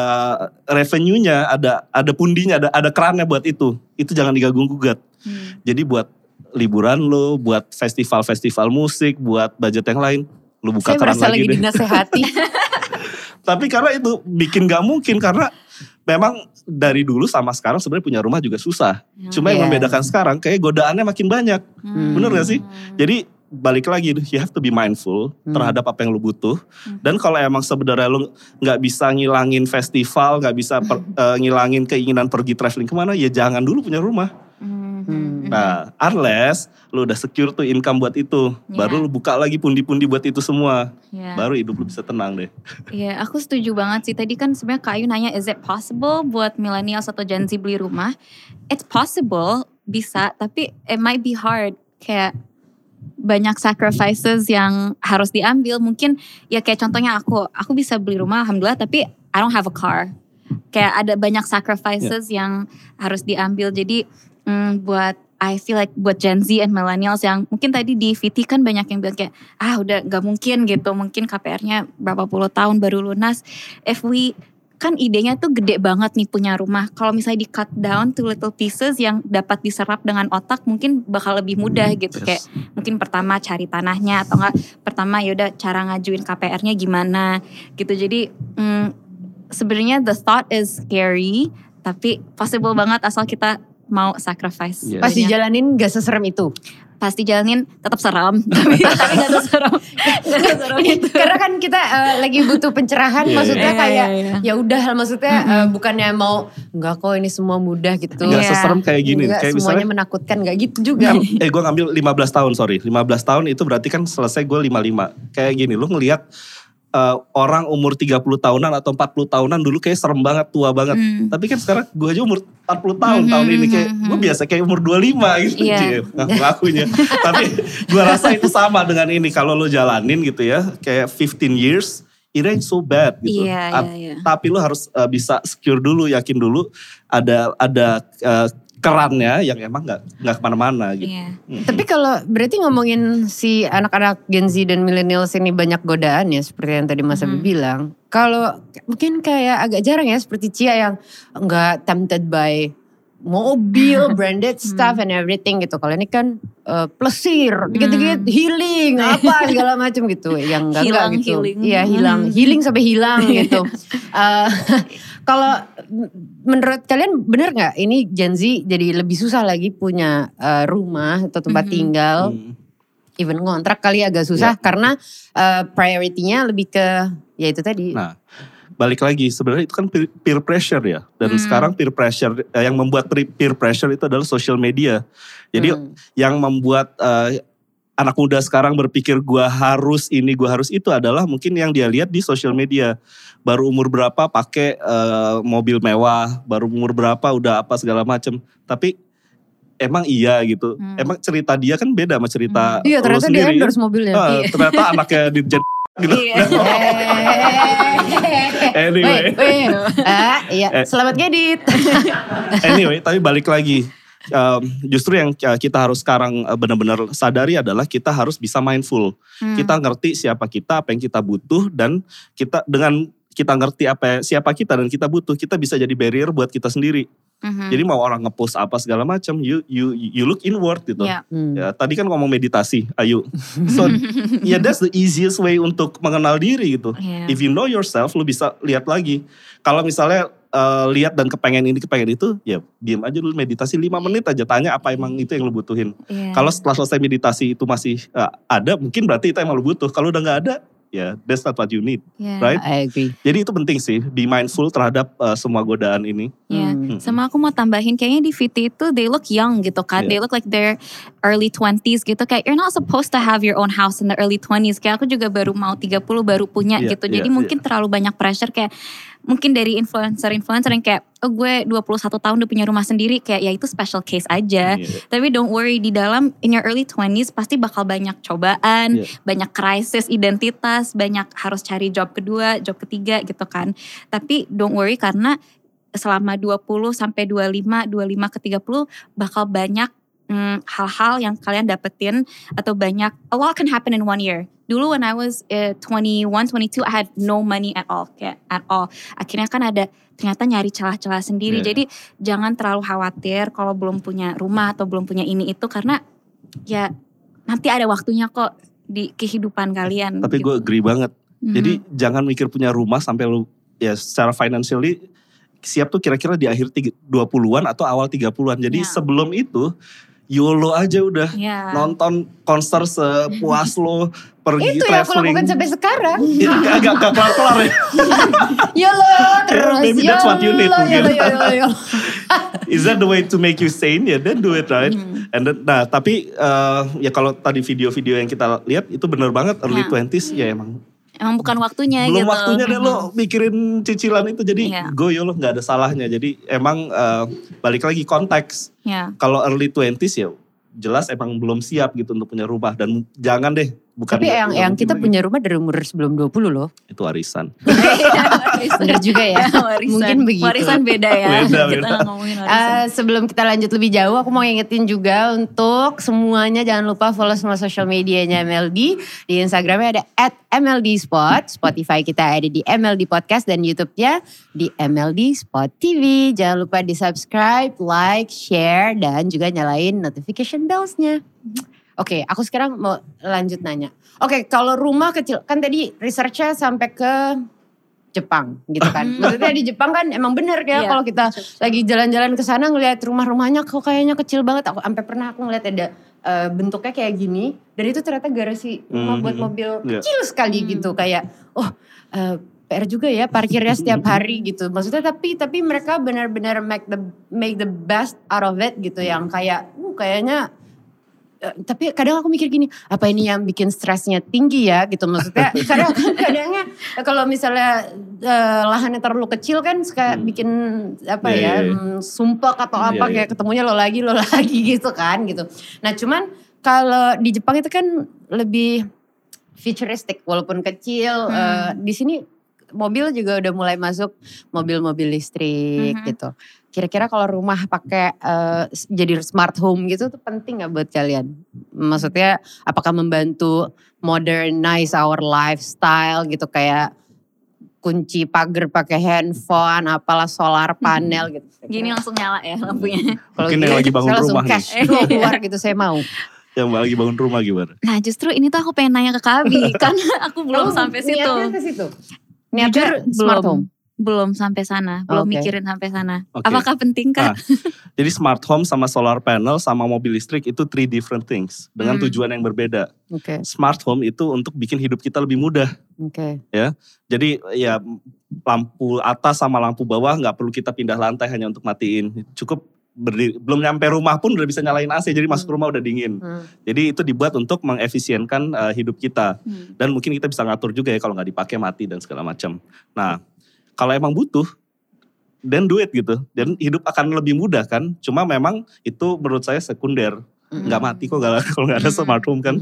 revenue-nya, ada ada pundinya, ada ada kerannya buat itu. Itu jangan diganggu gugat. Hmm. Jadi buat liburan lu, buat festival-festival musik, buat budget yang lain, lu buka Saya keran merasa lagi lagi deh. dinasehati. Tapi karena itu bikin gak mungkin karena memang dari dulu sama sekarang sebenarnya punya rumah juga susah. Cuma yang Iya. membedakan sekarang kayak godaannya makin banyak. Hmm. Bener gak sih? Jadi balik lagi, you have to be mindful Hmm. terhadap apa yang lu butuh. Hmm. Dan kalau emang sebenarnya lu nggak bisa ngilangin festival, nggak bisa per- eh, ngilangin keinginan pergi traveling ke mana, ya jangan dulu punya rumah. Hmm. Nah, unless lu udah secure tuh income buat itu, baru Iya. lu buka lagi pundi-pundi buat itu semua, Iya. baru hidup lu bisa tenang deh. Iya, aku setuju banget sih. Tadi kan sebenarnya Kak Ayu nanya, is it possible buat millennials atau Gen Z beli rumah? It's possible, bisa, tapi it might be hard. Kayak banyak sacrifices yang harus diambil. Mungkin ya kayak contohnya aku, aku bisa beli rumah alhamdulillah, tapi I don't have a car. Kayak ada banyak sacrifices yang harus diambil. Jadi mm, buat I feel like buat Gen Z and millennials yang mungkin tadi di VT kan banyak yang bilang kayak ah udah gak mungkin gitu. Mungkin KPR-nya berapa puluh tahun baru lunas. If we kan idenya tuh gede banget nih punya rumah. Kalau misalnya di cut down to little pieces yang dapat diserap dengan otak mungkin bakal lebih mudah gitu. kayak Yes. mungkin pertama cari tanahnya atau enggak pertama yaudah cara ngajuin KPR-nya gimana gitu. Jadi mm, sebenarnya the thought is scary tapi possible banget asal kita mau sacrifice Yes. Pas banyak. dijalanin gak seserem itu. pas dijalanin tetap seram tapi nggak seseram itu Karena kan kita eh, lagi butuh pencerahan, Iya, maksudnya iya. kayak Iya, iya. ya udah, maksudnya eh, bukannya mau enggak kok ini semua mudah gitu. Nggak Iya. seserem kayak gini. Enggak, kayak semuanya misalnya menakutkan nggak gitu juga. eh gue ngambil 15 tahun sorry 15 tahun itu berarti kan selesai gue 55 kayak gini lu ngelihat eh, orang umur 30 tahunan atau 40 tahunan dulu kayak serem banget tua banget Hmm. tapi kan sekarang gue aja umur 40 tahun Mhm, tahun ini kayak mhm, gue biasa kayak umur 25 gitu Iya. Cie, ngakunya tapi gue rasa itu sama dengan ini kalau lo jalanin gitu ya kayak 15 years it ain't so bad gitu Ap- iya, iya. tapi lo harus eh, bisa secure dulu yakin dulu ada ada eh, kerannya yang emang nggak nggak ke mana-mana gitu Iya. Mhm. Tapi kalau berarti ngomongin si anak-anak Gen Z dan millennials ini banyak godaan ya seperti yang tadi Mas Abi Mhm. bilang. Kalau mungkin kayak agak jarang ya seperti Cia yang nggak tempted by mobil, branded stuff and everything gitu. Kalau ini kan eh, plesir, dikit-dikit healing, apa segala macam gitu. Yang enggak enggak Hilang, gitu. healing. Iya hilang, Hmm. healing sampai hilang gitu. Eh, Kalau menurut kalian bener nggak ini Gen Z jadi lebih susah lagi punya eh, rumah atau tempat Mhm. tinggal, Hmm. even ngontrak kali agak susah karena eh, priority-nya lebih ke ya itu tadi. Nah, balik lagi sebenarnya itu kan peer, pressure ya. Dan Hmm. sekarang peer pressure eh, yang membuat peer pressure itu adalah social media. Jadi Hmm. yang membuat eh, anak muda sekarang berpikir gua harus ini, gua harus itu adalah mungkin yang dia lihat di social media. Baru umur berapa pakai eh, mobil mewah, baru umur berapa udah apa segala macem. Tapi emang iya gitu. Hmm. Emang cerita dia kan beda sama cerita Iya lo ternyata dia sendiri. kan. endorse mobilnya. Iya. ternyata anaknya Dirjen gitu. Iya. Anyway. Weh. Ah, iya. Eh. Selamat ngedit. anyway, tapi balik lagi. Um, justru yang uh, kita harus sekarang uh, benar-benar sadari adalah kita harus bisa mindful. Hmm. Kita ngerti siapa kita, apa yang kita butuh dan kita dengan kita ngerti apa siapa kita dan kita butuh, kita bisa jadi barrier buat kita sendiri. Mhm. Jadi mau orang ngepost apa segala macam, you you you look inward gitu. Iya. Hmm. Ya, tadi kan ngomong meditasi, ayo. So, ya that's the easiest way untuk mengenal diri gitu. Iya. If you know yourself, lu bisa lihat lagi. Kalau misalnya eh, lihat dan kepengen ini, kepengen itu, ya diam aja dulu meditasi 5 menit aja. Tanya apa emang itu yang lu butuhin. Iya. Kalau setelah selesai meditasi itu masih eh, ada, mungkin berarti itu emang lu butuh. Kalau udah nggak ada, ya that's not what you need. Iya. right? I agree. Jadi itu penting sih, be mindful terhadap eh, semua godaan ini. Iya. Hmm. Sama aku mau tambahin kayaknya di VT itu they look young gitu kan. Iya. They look like they're early 20s gitu. Kayak you're not supposed to have your own house in the early 20s. Kayak aku juga baru mau 30 baru punya Iya, gitu. Jadi mungkin terlalu banyak pressure kayak mungkin dari influencer-influencer yang kayak oh gue 21 tahun udah punya rumah sendiri kayak ya itu special case aja. Iya. Tapi don't worry di dalam in your early 20s pasti bakal banyak cobaan, Iya. banyak krisis identitas, banyak harus cari job kedua, job ketiga gitu kan. Tapi don't worry karena selama 20 sampai 25, 25 ke 30 bakal banyak mm, hal-hal yang kalian dapetin atau banyak a lot can happen in one year. Dulu when I was uh, 21, 22 I had no money at all, kayak at all. Akhirnya kan ada ternyata nyari celah-celah sendiri. Yeah. Jadi jangan terlalu khawatir kalau belum punya rumah atau belum punya ini itu karena ya nanti ada waktunya kok di kehidupan kalian. Tapi gue gitu. agree banget. Mhm. Jadi jangan mikir punya rumah sampai lu ya secara financially siap tuh kira-kira di akhir tiga- 20-an atau awal 30-an. Jadi Ya. sebelum itu YOLO aja udah ya. nonton konser sepuas lo pergi Itu yang aku traveling. lakukan sampai sekarang. Itu agak agak kelar-kelar ya. YOLO terus. Maybe that's what you need YOLO. YOLO, YOLO. Is that the way to make you sane? Ya then do it right. Hmm. And then, nah tapi eh, ya kalau tadi video-video yang kita lihat itu bener banget early Ya. 20s ya emang Emang bukan waktunya belum gitu. waktunya deh lo mikirin cicilan itu jadi Iya. go yo lo nggak ada salahnya jadi emang eh, balik lagi konteks Ya. kalau early 20s ya jelas emang belum siap gitu untuk punya rumah dan jangan deh bukan Tapi yang yang kita lagi. punya rumah dari umur sebelum 20 loh. itu warisan Bener juga ya. warisan. Mungkin begitu. Warisan beda ya. Beda, kita beda. ngomongin warisan. Eh, sebelum kita lanjut lebih jauh, aku mau ingetin juga untuk semuanya jangan lupa follow semua social medianya MLD. Di Instagramnya ada at MLD Spot, Spotify kita ada di MLD Podcast dan YouTube-nya di MLD Spot TV. Jangan lupa di subscribe, like, share, dan juga nyalain notification bells-nya. Oke, aku sekarang mau lanjut nanya. Oke, kalau rumah kecil, kan tadi researchnya sampai ke Jepang gitu kan. Maksudnya di Jepang kan emang bener ya Iya, kalau kita lagi jalan-jalan ke sana ngelihat rumah-rumahnya kok kayaknya kecil banget. Aku sampai pernah aku ngeliat ada eh, bentuknya kayak gini dan itu ternyata garasi rumah Mhm. buat mobil Iya. kecil sekali Hmm. gitu kayak oh eh, PR juga ya parkirnya setiap hari gitu. Maksudnya tapi tapi mereka benar-benar make the make the best out of it gitu yang kayak uh kayaknya tapi kadang aku mikir gini, apa ini yang bikin stresnya tinggi ya gitu maksudnya. kadang kadangnya kalau misalnya eh, lahannya terlalu kecil kan suka bikin apa Iya, ya iya, iya. mm, sumpek atau Iya, apa iya. kayak ketemunya lo lagi lo lagi gitu kan gitu. Nah cuman kalau di Jepang itu kan lebih futuristic walaupun kecil Hmm. eh, di sini mobil juga udah mulai masuk mobil-mobil listrik Mhm. gitu. Kira-kira kalau rumah pakai eh, s- jadi smart home gitu tuh penting nggak buat kalian? Maksudnya apakah membantu modernize our lifestyle gitu kayak kunci pagar pakai handphone, apalah solar panel gitu. Gini langsung nyala ya lampunya. Kalau Mungkin yang lagi bangun saya langsung rumah nih. cash flow keluar gitu saya mau. Yang lagi bangun rumah gimana? Nah justru ini tuh aku pengen nanya ke Kabi karena aku belum Kamu sampai situ. Niatnya ke situ. Niatnya Jujur smart belum. home. Belum sampai sana, belum Oke. mikirin sampai sana. Oke. Apakah penting Ah, kak? Jadi smart home sama solar panel sama mobil listrik itu three different things dengan Hmm. tujuan yang berbeda. Oke, Smart home itu untuk bikin hidup kita lebih mudah. oke. Jadi ya lampu atas sama lampu bawah nggak perlu kita pindah lantai hanya untuk matiin. Cukup berdiri, belum nyampe rumah pun udah bisa nyalain AC jadi masuk rumah udah dingin. Hmm. Jadi itu dibuat untuk mengefisienkan eh, hidup kita Hmm. dan mungkin kita bisa ngatur juga ya kalau nggak dipakai mati dan segala macam. Nah kalau emang butuh then do it gitu. Dan hidup akan lebih mudah kan. Cuma memang itu menurut saya sekunder. Nggak mati kok kalau nggak ada smart home kan.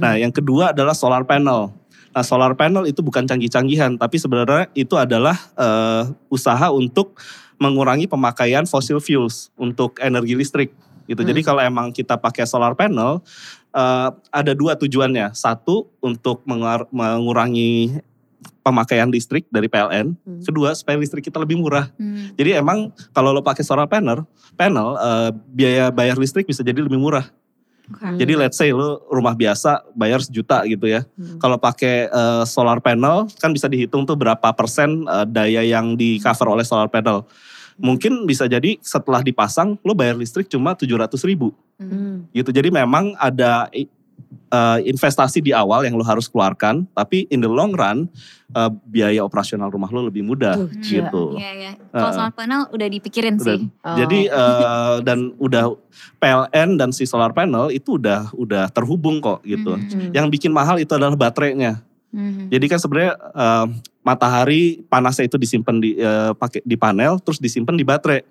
Nah yang kedua adalah solar panel. Nah solar panel itu bukan canggih-canggihan, tapi sebenarnya itu adalah eh, usaha untuk mengurangi pemakaian fossil fuels untuk energi listrik. Gitu. Jadi Hmm. kalau emang kita pakai solar panel, eh, ada dua tujuannya. Satu untuk mengurangi pemakaian listrik dari PLN. Hmm. Kedua supaya listrik kita lebih murah. Hmm. Jadi emang kalau lo pakai solar panel, panel eh, biaya bayar listrik bisa jadi lebih murah. Hmm. Jadi let's say lu rumah biasa bayar sejuta gitu ya. Hmm. Kalau pakai eh, solar panel kan bisa dihitung tuh berapa persen eh, daya yang di cover oleh solar panel. Mungkin bisa jadi setelah dipasang lo bayar listrik cuma 700 ribu Hmm. gitu. Jadi memang ada eh, investasi di awal yang lo harus keluarkan. Tapi in the long run eh, biaya operasional rumah lo lebih mudah Tuh, gitu. Iya iya. Kalau solar panel udah dipikirin Udah. sih. Oh. Jadi eh, dan udah PLN dan si solar panel itu udah udah terhubung kok gitu. Mhm. Hmm. Yang bikin mahal itu adalah baterainya. Mhm. Jadi kan sebenarnya eh, matahari panasnya itu disimpan di eh, pakai di panel terus disimpan di baterai.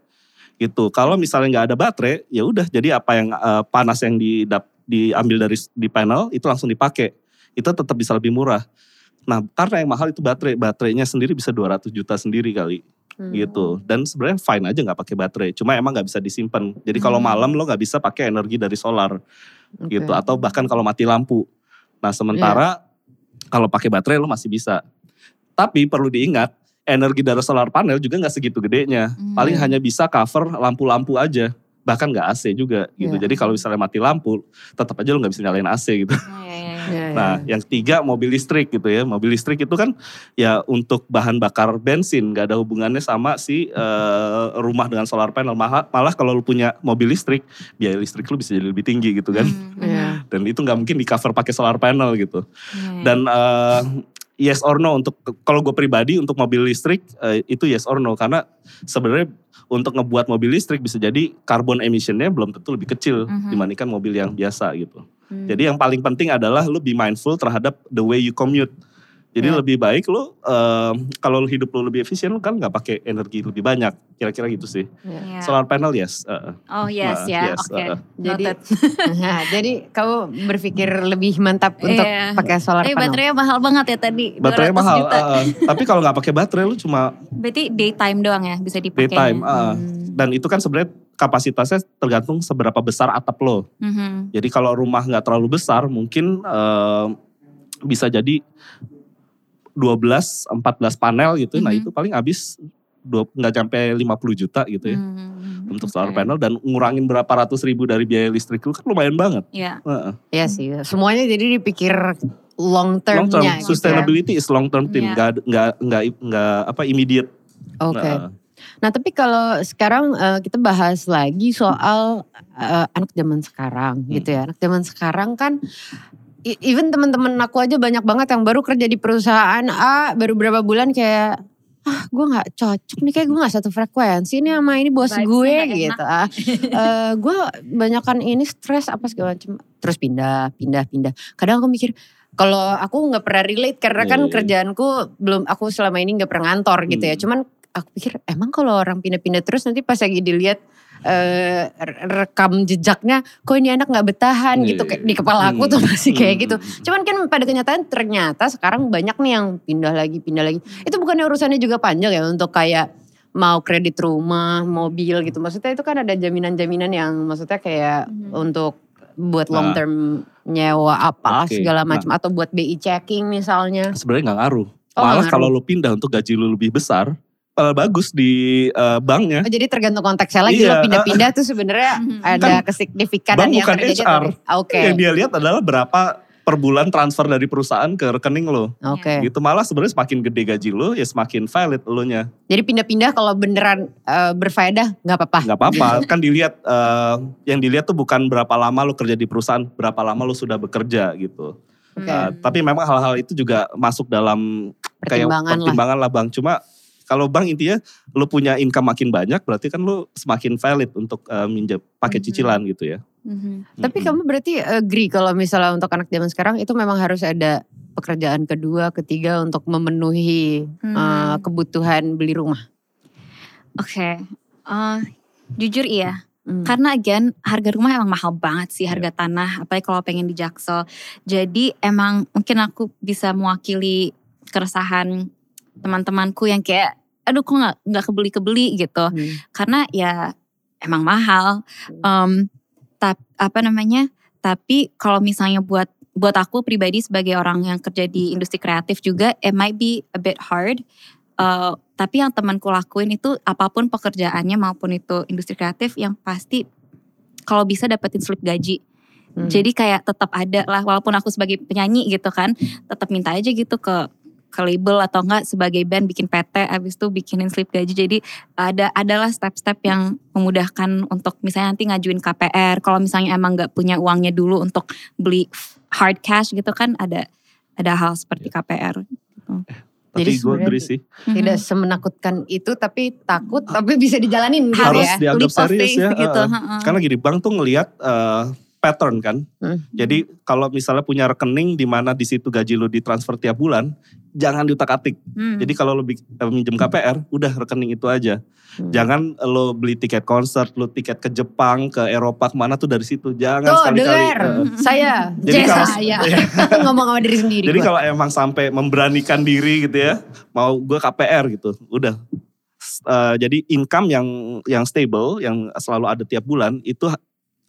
Gitu. Kalau misalnya nggak ada baterai, ya udah jadi apa yang eh, panas yang didap, diambil dari di panel itu langsung dipakai. Itu tetap bisa lebih murah. Nah, karena yang mahal itu baterai, baterainya sendiri bisa 200 juta sendiri kali Hmm. gitu. Dan sebenarnya fine aja nggak pakai baterai. Cuma emang nggak bisa disimpan. Jadi kalau Hmm. malam lo nggak bisa pakai energi dari solar Oke. gitu. Atau bahkan kalau mati lampu. Nah sementara kalau pakai baterai lo masih bisa. Tapi perlu diingat energi dari solar panel juga nggak segitu gedenya. Hmm. Paling hanya bisa cover lampu-lampu aja. Bahkan nggak AC juga gitu. Iya. Jadi kalau misalnya mati lampu, tetap aja lo nggak bisa nyalain AC gitu. Oh, iya, iya, iya. Ya, ya. Nah, yang ketiga mobil listrik gitu ya. Mobil listrik itu kan ya untuk bahan bakar bensin, nggak ada hubungannya sama si eh, rumah dengan solar panel. Malah, malah kalau lu punya mobil listrik, biaya listrik lu bisa jadi lebih tinggi gitu kan. Iya. Dan itu nggak mungkin di cover pakai solar panel gitu. iya, iya. Dan eh, yes or no untuk kalau gue pribadi untuk mobil listrik eh, itu yes or no karena sebenarnya untuk ngebuat mobil listrik bisa jadi carbon emissionnya belum tentu lebih kecil Mhm. dibandingkan mobil yang biasa gitu. Hmm. Jadi yang paling penting adalah lu be mindful terhadap the way you commute. Jadi Ya. lebih baik lu eh, kalau hidup lu lebih efisien lu kan nggak pakai energi lebih banyak. Kira-kira gitu sih. Iya. Solar panel yes. eh, Oh yes Nah, ya, yes, oke. uh-uh. Jadi, Noted. nah, jadi kamu berpikir lebih mantap untuk Iya. pakai solar Eh panel. baterainya mahal banget ya tadi. baterai 200 mahal. juta. eh, eh. Tapi kalau nggak pakai baterai lu cuma Berarti daytime doang ya bisa dipakai. daytime. eh. Hmm. Dan itu kan sebenarnya kapasitasnya tergantung seberapa besar atap lo. Mhm. Jadi kalau rumah nggak terlalu besar mungkin eh, bisa jadi 12 14 panel gitu. Nah, Mhm. itu paling habis dua- nggak sampai 50 juta gitu ya. Hmm, Untuk oke. solar panel dan ngurangin berapa ratus ribu dari biaya listrik lu kan lumayan banget. Iya. Heeh. Iya sih, semuanya jadi dipikir long long term termnya. gitu ya. sustainability is long term thing Iya. nggak nggak nggak nggak apa immediate Oke. Nah, Nah tapi kalau sekarang eh, kita bahas lagi soal eh, anak zaman sekarang Hmm. gitu ya. Anak zaman sekarang kan even teman-teman aku aja banyak banget yang baru kerja di perusahaan A baru berapa bulan kayak ah gue nggak cocok nih kayak gue nggak satu frekuensi nih sama ini bos Vibes-nya gue gitu. ah Eh, gue banyakan ini stres apa segala macam terus pindah pindah pindah. Kadang aku mikir kalau aku nggak pernah relate karena kan iya. kerjaanku belum aku selama ini nggak pernah ngantor gitu ya. Hmm. cuman aku pikir emang kalau orang pindah-pindah terus nanti pas lagi dilihat re- rekam jejaknya kok ini anak nggak bertahan? Iya, gitu. iya, kayak di kepala aku tuh Hmm, masih kayak hmm, gitu. hmm. cuman kan pada kenyataan ternyata sekarang banyak nih yang pindah lagi pindah lagi. Itu bukannya urusannya juga panjang ya untuk kayak mau kredit rumah mobil gitu. Maksudnya itu kan ada jaminan-jaminan yang maksudnya kayak untuk buat Nah. long term nyewa apalah Oke, segala nah. macam atau buat BI checking misalnya. Sebenarnya nggak ngaruh. Oh, malah kalau lu pindah untuk gaji lu lebih besar malah bagus di eh, banknya Oh, jadi tergantung konteksnya lagi Iya, lo pindah-pindah tuh sebenarnya Mhm. ada bank yang bukan terjadi HR. atau- Oke. yang dia lihat adalah berapa per bulan transfer dari perusahaan ke rekening lo Oke. gitu malah sebenarnya semakin gede gaji lo ya semakin valid lo nya Jadi pindah-pindah kalau beneran eh, berfaedah nggak apa-apa. nggak apa-apa kan dilihat eh, yang dilihat tuh bukan berapa lama lo kerja di perusahaan berapa lama lo sudah bekerja gitu Oke. Eh, tapi memang hal-hal itu juga masuk dalam kayak Pertimbangan lah. pertimbangan lah bang cuma kalau bank intinya lo punya income makin banyak berarti kan lo semakin valid untuk eh, minjem pakai Mhm. cicilan gitu ya Mhm. Tapi Mm-mm. kamu berarti agree kalau misalnya untuk anak zaman sekarang itu memang harus ada pekerjaan kedua, ketiga untuk memenuhi Hmm. eh, kebutuhan beli rumah. Oke, eh, jujur iya. Hmm. Karena again harga rumah emang mahal banget sih harga tanah, apalagi kalau pengen di Jaksel. Jadi emang mungkin aku bisa mewakili keresahan teman-temanku yang kayak, aduh kok nggak nggak kebeli kebeli gitu. Hmm. Karena ya emang mahal. Em, tap, apa namanya? Tapi kalau misalnya buat buat aku pribadi sebagai orang yang kerja di industri kreatif juga, it might be a bit hard. Eh, tapi yang temanku lakuin itu apa pun pekerjaannya maupun itu industri kreatif yang pasti kalau bisa dapetin slip gaji. Hmm. Jadi kayak tetap ada lah walaupun aku sebagai penyanyi gitu kan, tetap minta aja gitu ke ke label atau enggak sebagai band bikin PT habis itu bikinin slip gaji. Jadi ada adalah step-step yang memudahkan untuk misalnya nanti ngajuin KPR. Kalau misalnya emang nggak punya uangnya dulu untuk beli hard cash gitu kan ada ada hal seperti KPR. tapi Jadi gue agree sih Tidak semenakutkan itu tapi takut tapi bisa dijalanin gitu harus ya. dianggap Leap serius ya gitu. eh. heeh. Karena gini, bank tuh ngelihat eh, pattern kan. Hmm. Jadi kalau misalnya punya rekening di mana di situ gaji lu ditransfer tiap bulan, jangan diutak-atik. Hmm. Jadi kalau lu eh, minjem KPR, udah rekening itu aja. Hmm. Jangan lo beli tiket konser, lu tiket ke Jepang, ke Eropa, ke mana tuh dari situ. Jangan Tuh sekali-kali. eh, saya, Jadi Jess kalau- saya. Ngomong sama diri sendiri Jadi kalau emang sampai memberanikan diri gitu ya, mau gue KPR gitu, udah. Eh, jadi income yang yang stable, yang selalu ada tiap bulan itu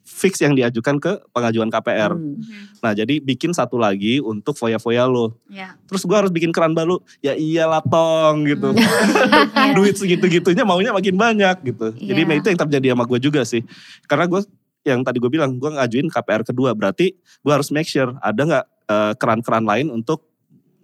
fix yang diajukan ke pengajuan KPR. Hmm. Nah jadi bikin satu lagi untuk foya-foya lo. Ya. Terus gue harus bikin keran baru, ya iyalah tong gitu. Iya. Duit segitu-gitunya maunya makin banyak gitu. Jadi Iya. itu yang terjadi sama gue juga sih. Karena gue yang tadi gue bilang, gue ngajuin KPR kedua. Berarti gue harus make sure ada nggak eh, keran-keran lain untuk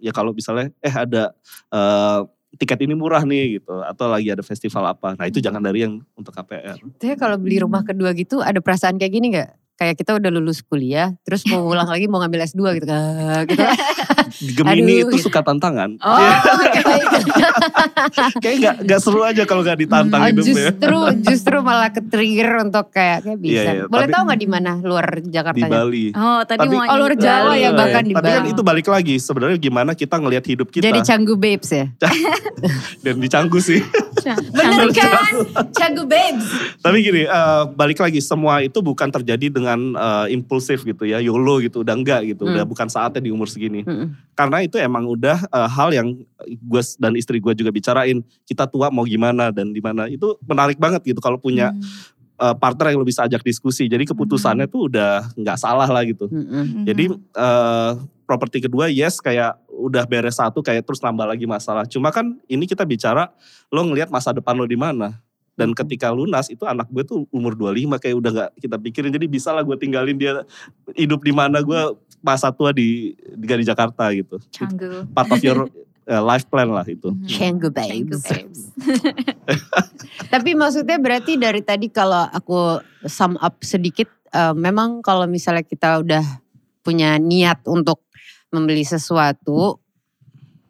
ya kalau misalnya eh ada eh, tiket ini murah nih gitu. Atau lagi ada festival apa. Nah itu Hmm. jangan dari yang untuk KPR. Tapi kalau beli rumah kedua gitu ada perasaan kayak gini gak? Kayak kita udah lulus kuliah, terus mau ulang lagi mau ngambil S2 gitu. Ah, gitu. Gemini Aduh. itu suka tantangan. Oh, kayak Kayak gak, gak seru aja kalau gak ditantang Oh, hidupnya. justru justru malah ke trigger untuk kayak kayak bisa. Iya, iya, Boleh tapi- tahu nggak di mana luar Di Jakarta? Bali. Oh tadi Tapi- mau Oh, luar Jawa Bali. ya, bahkan di Tapi kan Bali. itu balik lagi sebenarnya gimana kita ngelihat hidup kita Jadi Canggu Babes ya? dan dicanggu sih. Bener kan? Canggu Babes. Tapi gini, eh, balik lagi semua itu bukan terjadi dengan eh, impulsif gitu ya, YOLO gitu, udah enggak gitu, Hmm. udah bukan saatnya di umur segini. Mm-mm. Karena itu emang udah eh, hal yang gue dan istri gue juga bicarain, kita tua mau gimana dan di mana. Itu menarik banget gitu kalau punya Hmm. eh, partner yang lo bisa ajak diskusi. Jadi keputusannya tuh udah nggak salah lah gitu. Mm-mm. Jadi eh, properti kedua yes kayak udah beres satu kayak terus nambah lagi masalah. Cuma kan ini kita bicara lo ngelihat masa depan lo di mana. Dan ketika lunas itu anak gue tuh umur 25 kayak udah gak kita pikirin. Jadi bisa lah gue tinggalin dia hidup di mana gue masa tua di, di, di Jakarta gitu. Canggu. Part of your uh, life plan lah itu. Canggu Canggu babes. babes. Tapi maksudnya berarti dari tadi kalau aku sum up sedikit, eh, memang kalau misalnya kita udah punya niat untuk membeli sesuatu,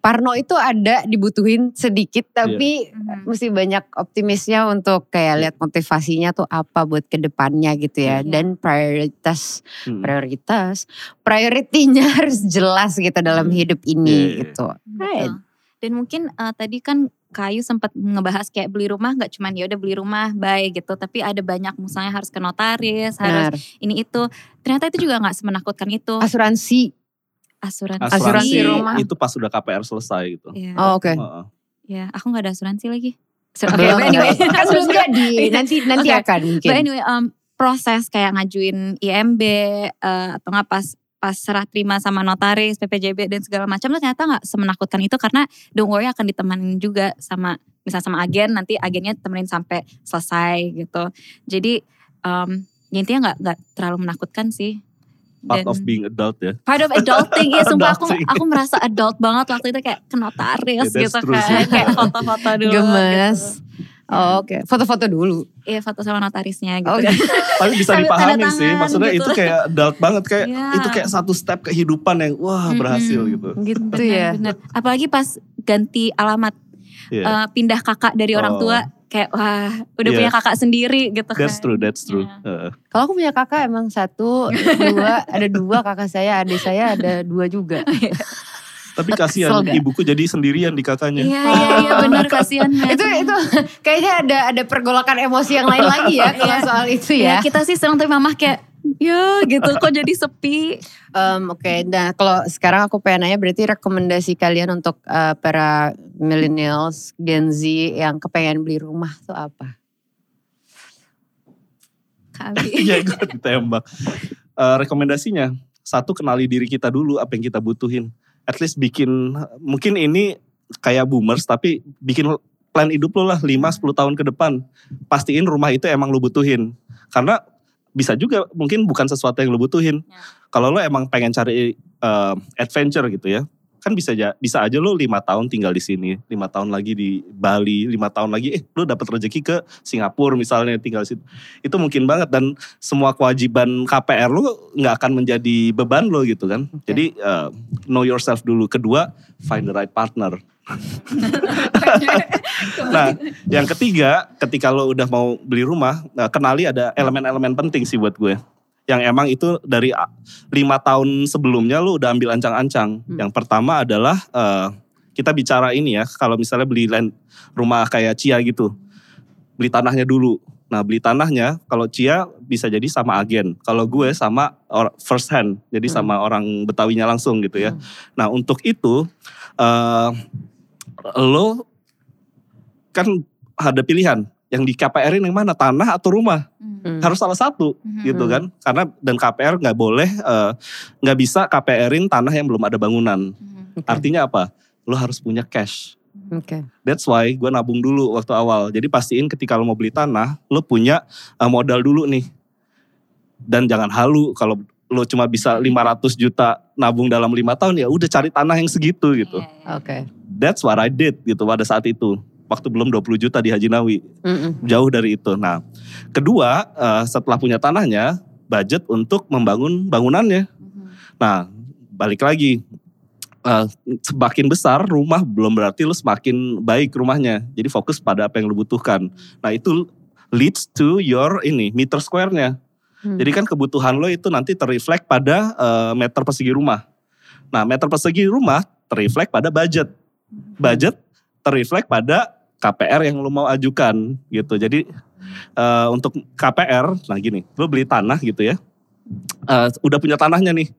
Parno itu ada dibutuhin sedikit, tapi Mhm. mesti banyak optimisnya untuk kayak lihat motivasinya tuh apa buat ke depannya gitu ya. Iya. Dan prioritas, Hmm. prioritas, prioritinya harus jelas gitu dalam Hmm. hidup Iya, ini iya. gitu. Right. Dan mungkin eh, tadi kan Kayu sempat ngebahas kayak beli rumah nggak cuman ya udah beli rumah baik gitu, tapi ada banyak misalnya harus ke notaris, harus Benar. ini itu. Ternyata itu juga nggak semenakutkan itu. Asuransi. Asuransi, Asuransi rumah. itu pas sudah KPR selesai gitu. Iya. Oh, oke. Heeh. Ya, aku nggak ada asuransi lagi. So, Oke, but anyway. kan belum jadi. Nanti nanti Oke. akan mungkin. But anyway, um, proses kayak ngajuin IMB eh, atau nggak pas pas serah terima sama notaris, PPJB dan segala macam tuh ternyata nggak semenakutkan itu karena don't worry akan ditemenin juga sama misal sama agen nanti agennya temenin sampai selesai gitu. Jadi um, ya intinya nggak nggak terlalu menakutkan sih. Part Dan- of being adult ya. part of adulting ya sumpah aku Adulting. aku merasa adult banget waktu itu kayak ke notaris Yeah, gitu true kan kayak foto-foto dulu Gemes. gitu. Oh, Oke, foto-foto dulu. Iya foto sama notarisnya gitu Oh, kan. Tapi bisa dipahami sih. Maksudnya gitu. itu kayak adult banget kayak Iya. itu kayak satu step kehidupan yang wah berhasil gitu. Gitu ya. Bener. Apalagi pas ganti alamat Iya. eh, pindah kakak dari orang Oh. tua kayak wah udah Iya. punya kakak sendiri gitu kan. That's true, that's true. Iya. Heeh. Kalau aku punya kakak emang satu, dua, ada dua kakak saya, adik saya ada dua juga. Tapi Kesel kasihan ibuku jadi sendirian di kakaknya. Iya iya iya benar kasihan itu itu kayaknya ada ada pergolakan emosi yang lain lagi ya kalau Iya. soal itu ya ya. kita sih senang tapi mamah kayak ya gitu kok jadi sepi. Em, Oke, nah kalau sekarang aku pengen nanya berarti rekomendasi kalian untuk eh, para millennials, Gen Z yang kepengen beli rumah tuh apa? Kali. Iya gue ditembak. Eh, rekomendasinya satu kenali diri kita dulu apa yang kita butuhin. At least bikin mungkin ini kayak boomers tapi bikin plan hidup lo lah 5-10 tahun ke depan. Pastiin rumah itu emang lo butuhin. Karena bisa juga mungkin bukan sesuatu yang lo butuhin. Ya. Kalau lo emang pengen cari eh, adventure gitu ya. Kan bisa aja bisa aja lo lima tahun tinggal di sini, lima tahun lagi di Bali, lima tahun lagi eh lo dapat rezeki ke Singapura misalnya tinggal di situ. Itu mungkin banget dan semua kewajiban KPR lo nggak akan menjadi beban lo gitu kan. Oke. Jadi eh, know yourself dulu. Kedua, find the right partner. Nah, yang ketiga, ketika lo udah mau beli rumah, nah, kenali ada elemen-elemen penting sih buat gue. Yang emang itu dari lima tahun sebelumnya lo udah ambil ancang-ancang. Hmm. Yang pertama adalah eh, kita bicara ini ya, kalau misalnya beli land, rumah kayak Cia gitu, beli tanahnya dulu. Nah beli tanahnya, kalau Cia bisa jadi sama agen. Kalau gue sama or- first hand, jadi Hmm. sama orang Betawinya langsung gitu ya. Hmm. Nah untuk itu, eh lo kan ada pilihan yang di KPR-in yang mana tanah atau rumah Hmm. harus salah satu Mhm. gitu kan karena dan KPR nggak boleh eh, nggak bisa KPR-in tanah yang belum ada bangunan Mhm. Oke. artinya apa lo harus punya cash Oke. that's why gue nabung dulu waktu awal jadi pastiin ketika lo mau beli tanah lo punya eh, modal dulu nih dan jangan halu kalau lo cuma bisa 500 juta nabung dalam lima tahun ya udah cari tanah yang segitu gitu Iya, iya. Oke. That's what I did gitu pada saat itu. Waktu belum 20 juta di Haji Nawi. Mm-mm. Jauh dari itu. Nah kedua eh, setelah punya tanahnya budget untuk membangun bangunannya. Mhm. Nah balik lagi. eh, semakin besar rumah belum berarti lu semakin baik rumahnya. Jadi fokus pada apa yang lu butuhkan. Nah itu leads to your ini meter square-nya. Hmm. Jadi kan kebutuhan lo itu nanti terreflek pada eh, meter persegi rumah. Nah meter persegi rumah terreflek pada budget. Budget terreflek pada KPR yang lo mau ajukan gitu. Jadi eh, untuk KPR, nah gini, lo beli tanah gitu ya. Eh, udah punya tanahnya nih,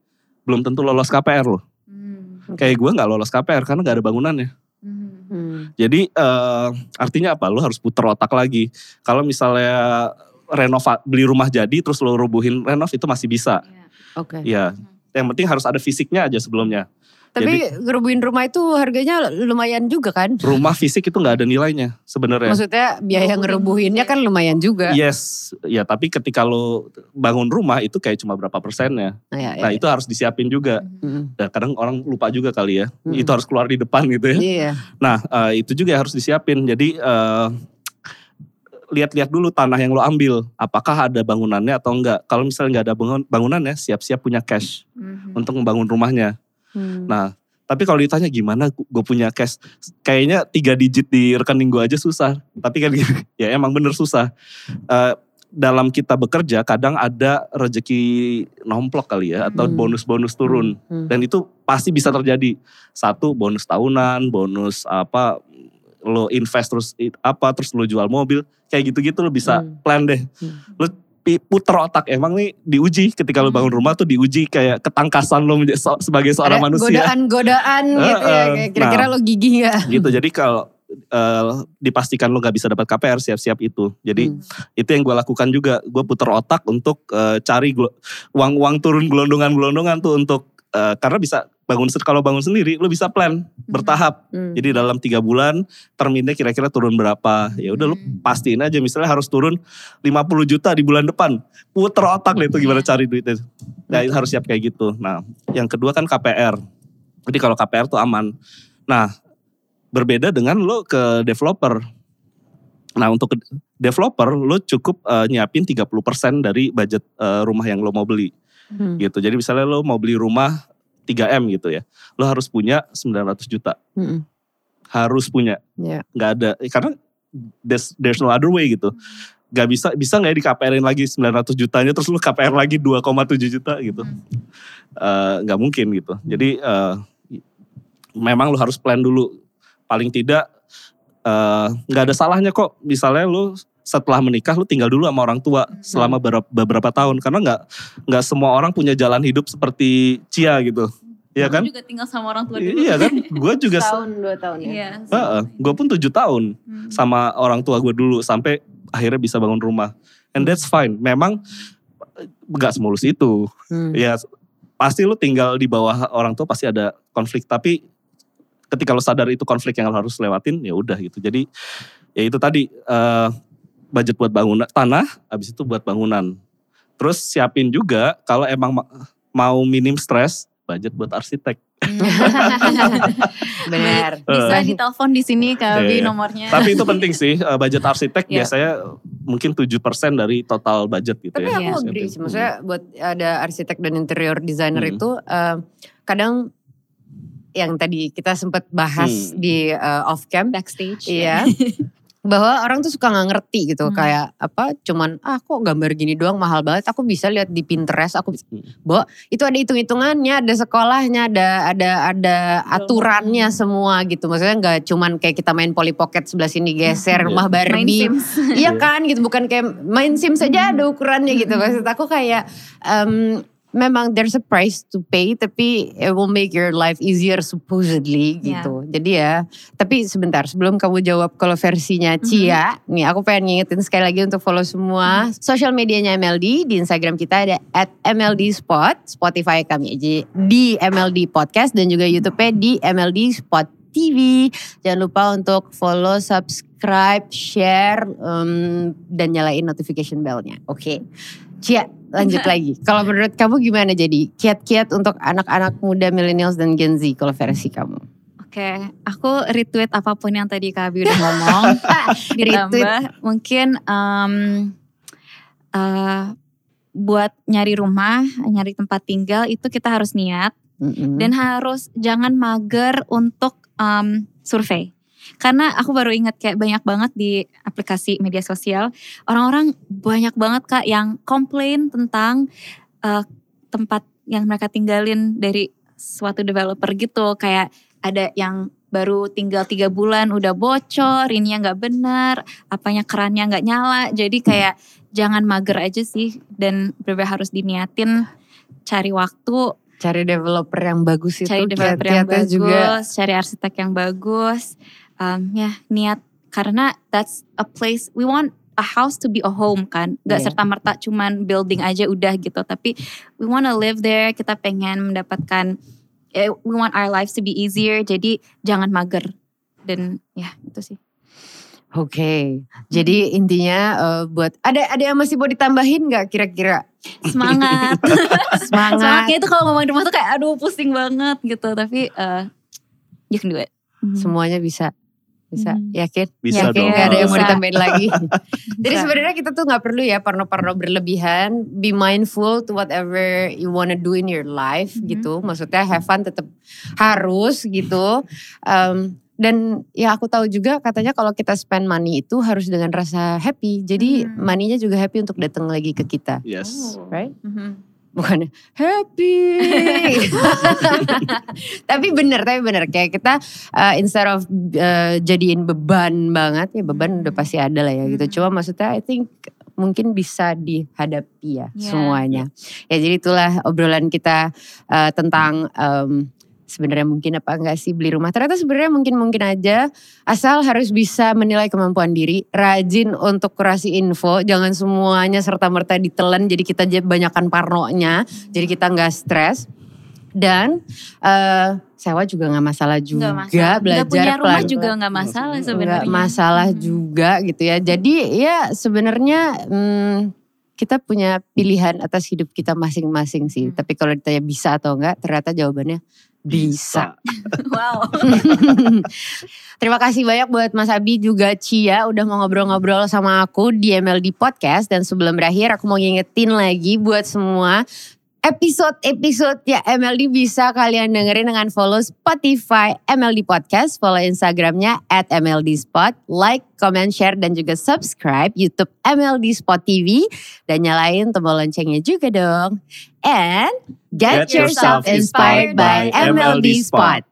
belum tentu lolos KPR lo. Hmm. Kayak gue nggak lolos KPR karena nggak ada bangunannya. Mhm. Hmm. Jadi eh, artinya apa? Lo harus puter otak lagi. Kalau misalnya renova beli rumah jadi terus lo rubuhin renov itu masih bisa. Iya. Oke. Ya, yang penting harus ada fisiknya aja sebelumnya. Tapi ngerubuhin rumah itu harganya lumayan juga kan? rumah fisik itu nggak ada nilainya sebenarnya. Maksudnya biaya ngerubuhinnya kan lumayan juga. Yes, ya tapi ketika lo bangun rumah itu kayak cuma berapa persennya. Nah, ya, Nah ya. itu harus disiapin juga. Mm. Dan kadang orang lupa juga kali ya. Mm. Itu harus keluar di depan gitu ya. Iya. Nah eh, itu juga harus disiapin. Jadi eh, lihat-lihat dulu tanah yang lo ambil. Apakah ada bangunannya atau enggak. Kalau misalnya nggak ada bangun- bangunannya siap-siap punya cash Mhm. untuk membangun rumahnya. Hmm. Nah tapi kalau ditanya gimana gue punya cash. Kayaknya tiga digit di rekening gue aja susah. Tapi kan ya emang bener susah. Eh, dalam kita bekerja kadang ada rezeki nomplok kali ya. Atau Hmm. bonus-bonus turun. Hmm. Dan itu pasti bisa terjadi. Satu bonus tahunan, bonus apa lo invest terus apa terus lo jual mobil kayak gitu-gitu lo bisa Hmm. plan deh. Hmm. Lo puter otak emang nih diuji ketika lo bangun rumah tuh diuji kayak ketangkasan lo sebagai seorang Ada manusia Godaan-godaan gitu ya. Kayak Kira-kira Nah. lo gigih gak? gitu. Jadi kalau eh, dipastikan lo nggak bisa dapat KPR siap-siap itu. Jadi Hmm. itu yang gue lakukan juga. Gue puter otak untuk eh, cari uang-uang turun gelondongan-gelondongan tuh untuk eh, karena bisa bangun kalau bangun sendiri lo bisa plan bertahap. Hmm. Jadi dalam tiga bulan terminnya kira-kira turun berapa. Ya udah lu pastiin aja misalnya harus turun 50 juta di bulan depan. Puter otak deh itu gimana cari duitnya. Nah itu harus siap kayak gitu. Nah yang kedua kan KPR. Jadi kalau KPR tuh aman. Nah berbeda dengan lo ke developer. Nah untuk developer lo cukup eh, nyiapin 30% dari budget eh, rumah yang lo mau beli Hmm. gitu. Jadi misalnya lo mau beli rumah 3M gitu ya. Lo harus punya 900 juta. Hmm. Harus punya Ya. nggak ada eh, karena there's, there's no other way gitu nggak bisa bisa nggak ya di KPR-in lagi 900 jutanya terus lu KPR lagi 2,7 juta gitu Eh, nggak mungkin gitu jadi eh, memang lu harus plan dulu paling tidak eh, nggak ada salahnya kok misalnya lu setelah menikah lu tinggal dulu sama orang tua selama beberapa, beberapa tahun karena nggak nggak semua orang punya jalan hidup seperti Cia gitu Iya kan? Juga tinggal sama orang tua dulu. Iya kan? Gue juga Setahun dua tahun ya. Iya. gue pun tujuh tahun Hmm. sama orang tua gue dulu sampai akhirnya bisa bangun rumah. And that's fine. Memang nggak semulus itu. Hmm. Ya pasti lu tinggal di bawah orang tua pasti ada konflik. Tapi ketika lu sadar itu konflik yang lu harus lewatin ya udah gitu. Jadi ya itu tadi eh, budget buat bangunan tanah, habis itu buat bangunan. Terus siapin juga kalau emang ma- mau minim stres, budget buat arsitek. Benar. Bisa Eh. ditelepon di sini Abi Iya. nomornya. Tapi itu penting sih, eh, budget arsitek Iya. biasanya mungkin 7% dari total budget gitu Tapi ya. aku Iya. agree sih, maksudnya buat ada arsitek dan interior designer Hmm. itu eh, kadang yang tadi kita sempat bahas Hmm. di eh, off cam, backstage. iya, bahwa orang tuh suka nggak ngerti gitu, Hmm. kayak apa, cuman ah kok gambar gini doang mahal banget, aku bisa lihat di Pinterest, aku bisa, Hmm. Bo, itu ada hitung-hitungannya, ada sekolahnya, ada ada ada aturannya semua gitu, maksudnya nggak cuman kayak kita main Polly Pocket sebelah sini geser Iya. rumah Main Barbie, Sims. Iya kan gitu bukan kayak main sim saja ada ukurannya gitu maksud aku kayak em, memang there's a price to pay tapi it will make your life easier supposedly Ya. gitu jadi ya tapi sebentar sebelum kamu jawab kalau versinya Cia nih aku pengen ngingetin sekali lagi untuk follow semua sosial medianya MLD di Instagram kita ada at MLD Spot Spotify kami aja di MLD Podcast dan juga YouTube-nya di MLD Spot TV. Jangan lupa untuk follow, subscribe, share, em, dan nyalain notification bell-nya. Oke. Cia, lanjut lagi. Kalau menurut kamu gimana jadi kiat-kiat untuk anak-anak muda millennials dan Gen Z kalau versi kamu? Oke, aku retweet apa pun yang tadi Kak Abi udah ngomong. Ditambah mungkin em, eh, buat nyari rumah, nyari tempat tinggal itu kita harus niat Mm-mm. dan harus jangan mager untuk em, survei. Karena aku baru ingat kayak banyak banget di aplikasi media sosial. Orang-orang banyak banget kak yang komplain tentang eh, tempat yang mereka tinggalin dari suatu developer gitu. Kayak ada yang baru tinggal tiga bulan udah bocor, ini nggak benar, apanya kerannya nggak nyala, jadi kayak jangan mager aja sih dan bener harus diniatin cari waktu. Cari developer yang bagus itu cari developer yang bagus, juga cari arsitek yang bagus, um, ya niat karena that's a place we want a house to be a home kan, nggak Iya. serta merta cuman building aja udah gitu, tapi we wanna live there, kita pengen mendapatkan eh, we want our lives to be easier. Jadi jangan mager. Dan ya itu sih. Oke, jadi intinya eh, buat ada ada yang masih mau ditambahin nggak kira-kira Semangat. semangat? Semangatnya itu kalau ngomong di rumah tuh kayak aduh pusing banget gitu. Tapi eh you can do it. Mhm. Semuanya bisa, bisa Hmm. yakin? Bisa yakin dong. ada yang mau ditambahin lagi. Jadi sebenarnya kita tuh nggak perlu ya parno-parno berlebihan. Be mindful to whatever you wanna do in your life Mhm. gitu. Maksudnya have fun tetap harus gitu. Um, dan ya aku tahu juga katanya kalau kita spend money itu harus dengan rasa happy. Jadi Hmm. money-nya juga happy untuk datang lagi ke kita. Yes. Right? Mhm. Bukan happy. tapi bener, tapi bener. Kayak kita uh, instead of uh, jadiin beban banget, ya beban udah pasti ada lah ya gitu. Cuma maksudnya I think mungkin bisa dihadapi ya Yeah. semuanya. Ya jadi itulah obrolan kita uh, tentang um, sebenarnya mungkin apa enggak sih beli rumah. Ternyata sebenarnya mungkin-mungkin aja asal harus bisa menilai kemampuan diri, rajin untuk kurasi info, jangan semuanya serta-merta ditelan jadi kita jadi banyakan parnonya, jadi kita nggak stres. Dan eh sewa juga nggak masalah juga, Nggak masalah. belajar Nggak punya rumah pelan-pelan. juga nggak masalah sebenarnya. Masalah juga gitu ya. Jadi ya sebenarnya hmm, kita punya pilihan atas hidup kita masing-masing sih. Hmm. Tapi kalau ditanya bisa atau enggak, ternyata jawabannya bisa. Wow. Terima kasih banyak buat Mas Abi juga Cia udah mau ngobrol-ngobrol sama aku di MLD Podcast. Dan sebelum berakhir aku mau ngingetin lagi buat semua episode-episode ya MLD bisa kalian dengerin dengan follow Spotify MLD Podcast, follow Instagramnya at MLD Spot, like, comment, share, dan juga subscribe YouTube MLD Spot TV, dan nyalain tombol loncengnya juga dong. And get, Get yourself inspired by MLD Spot.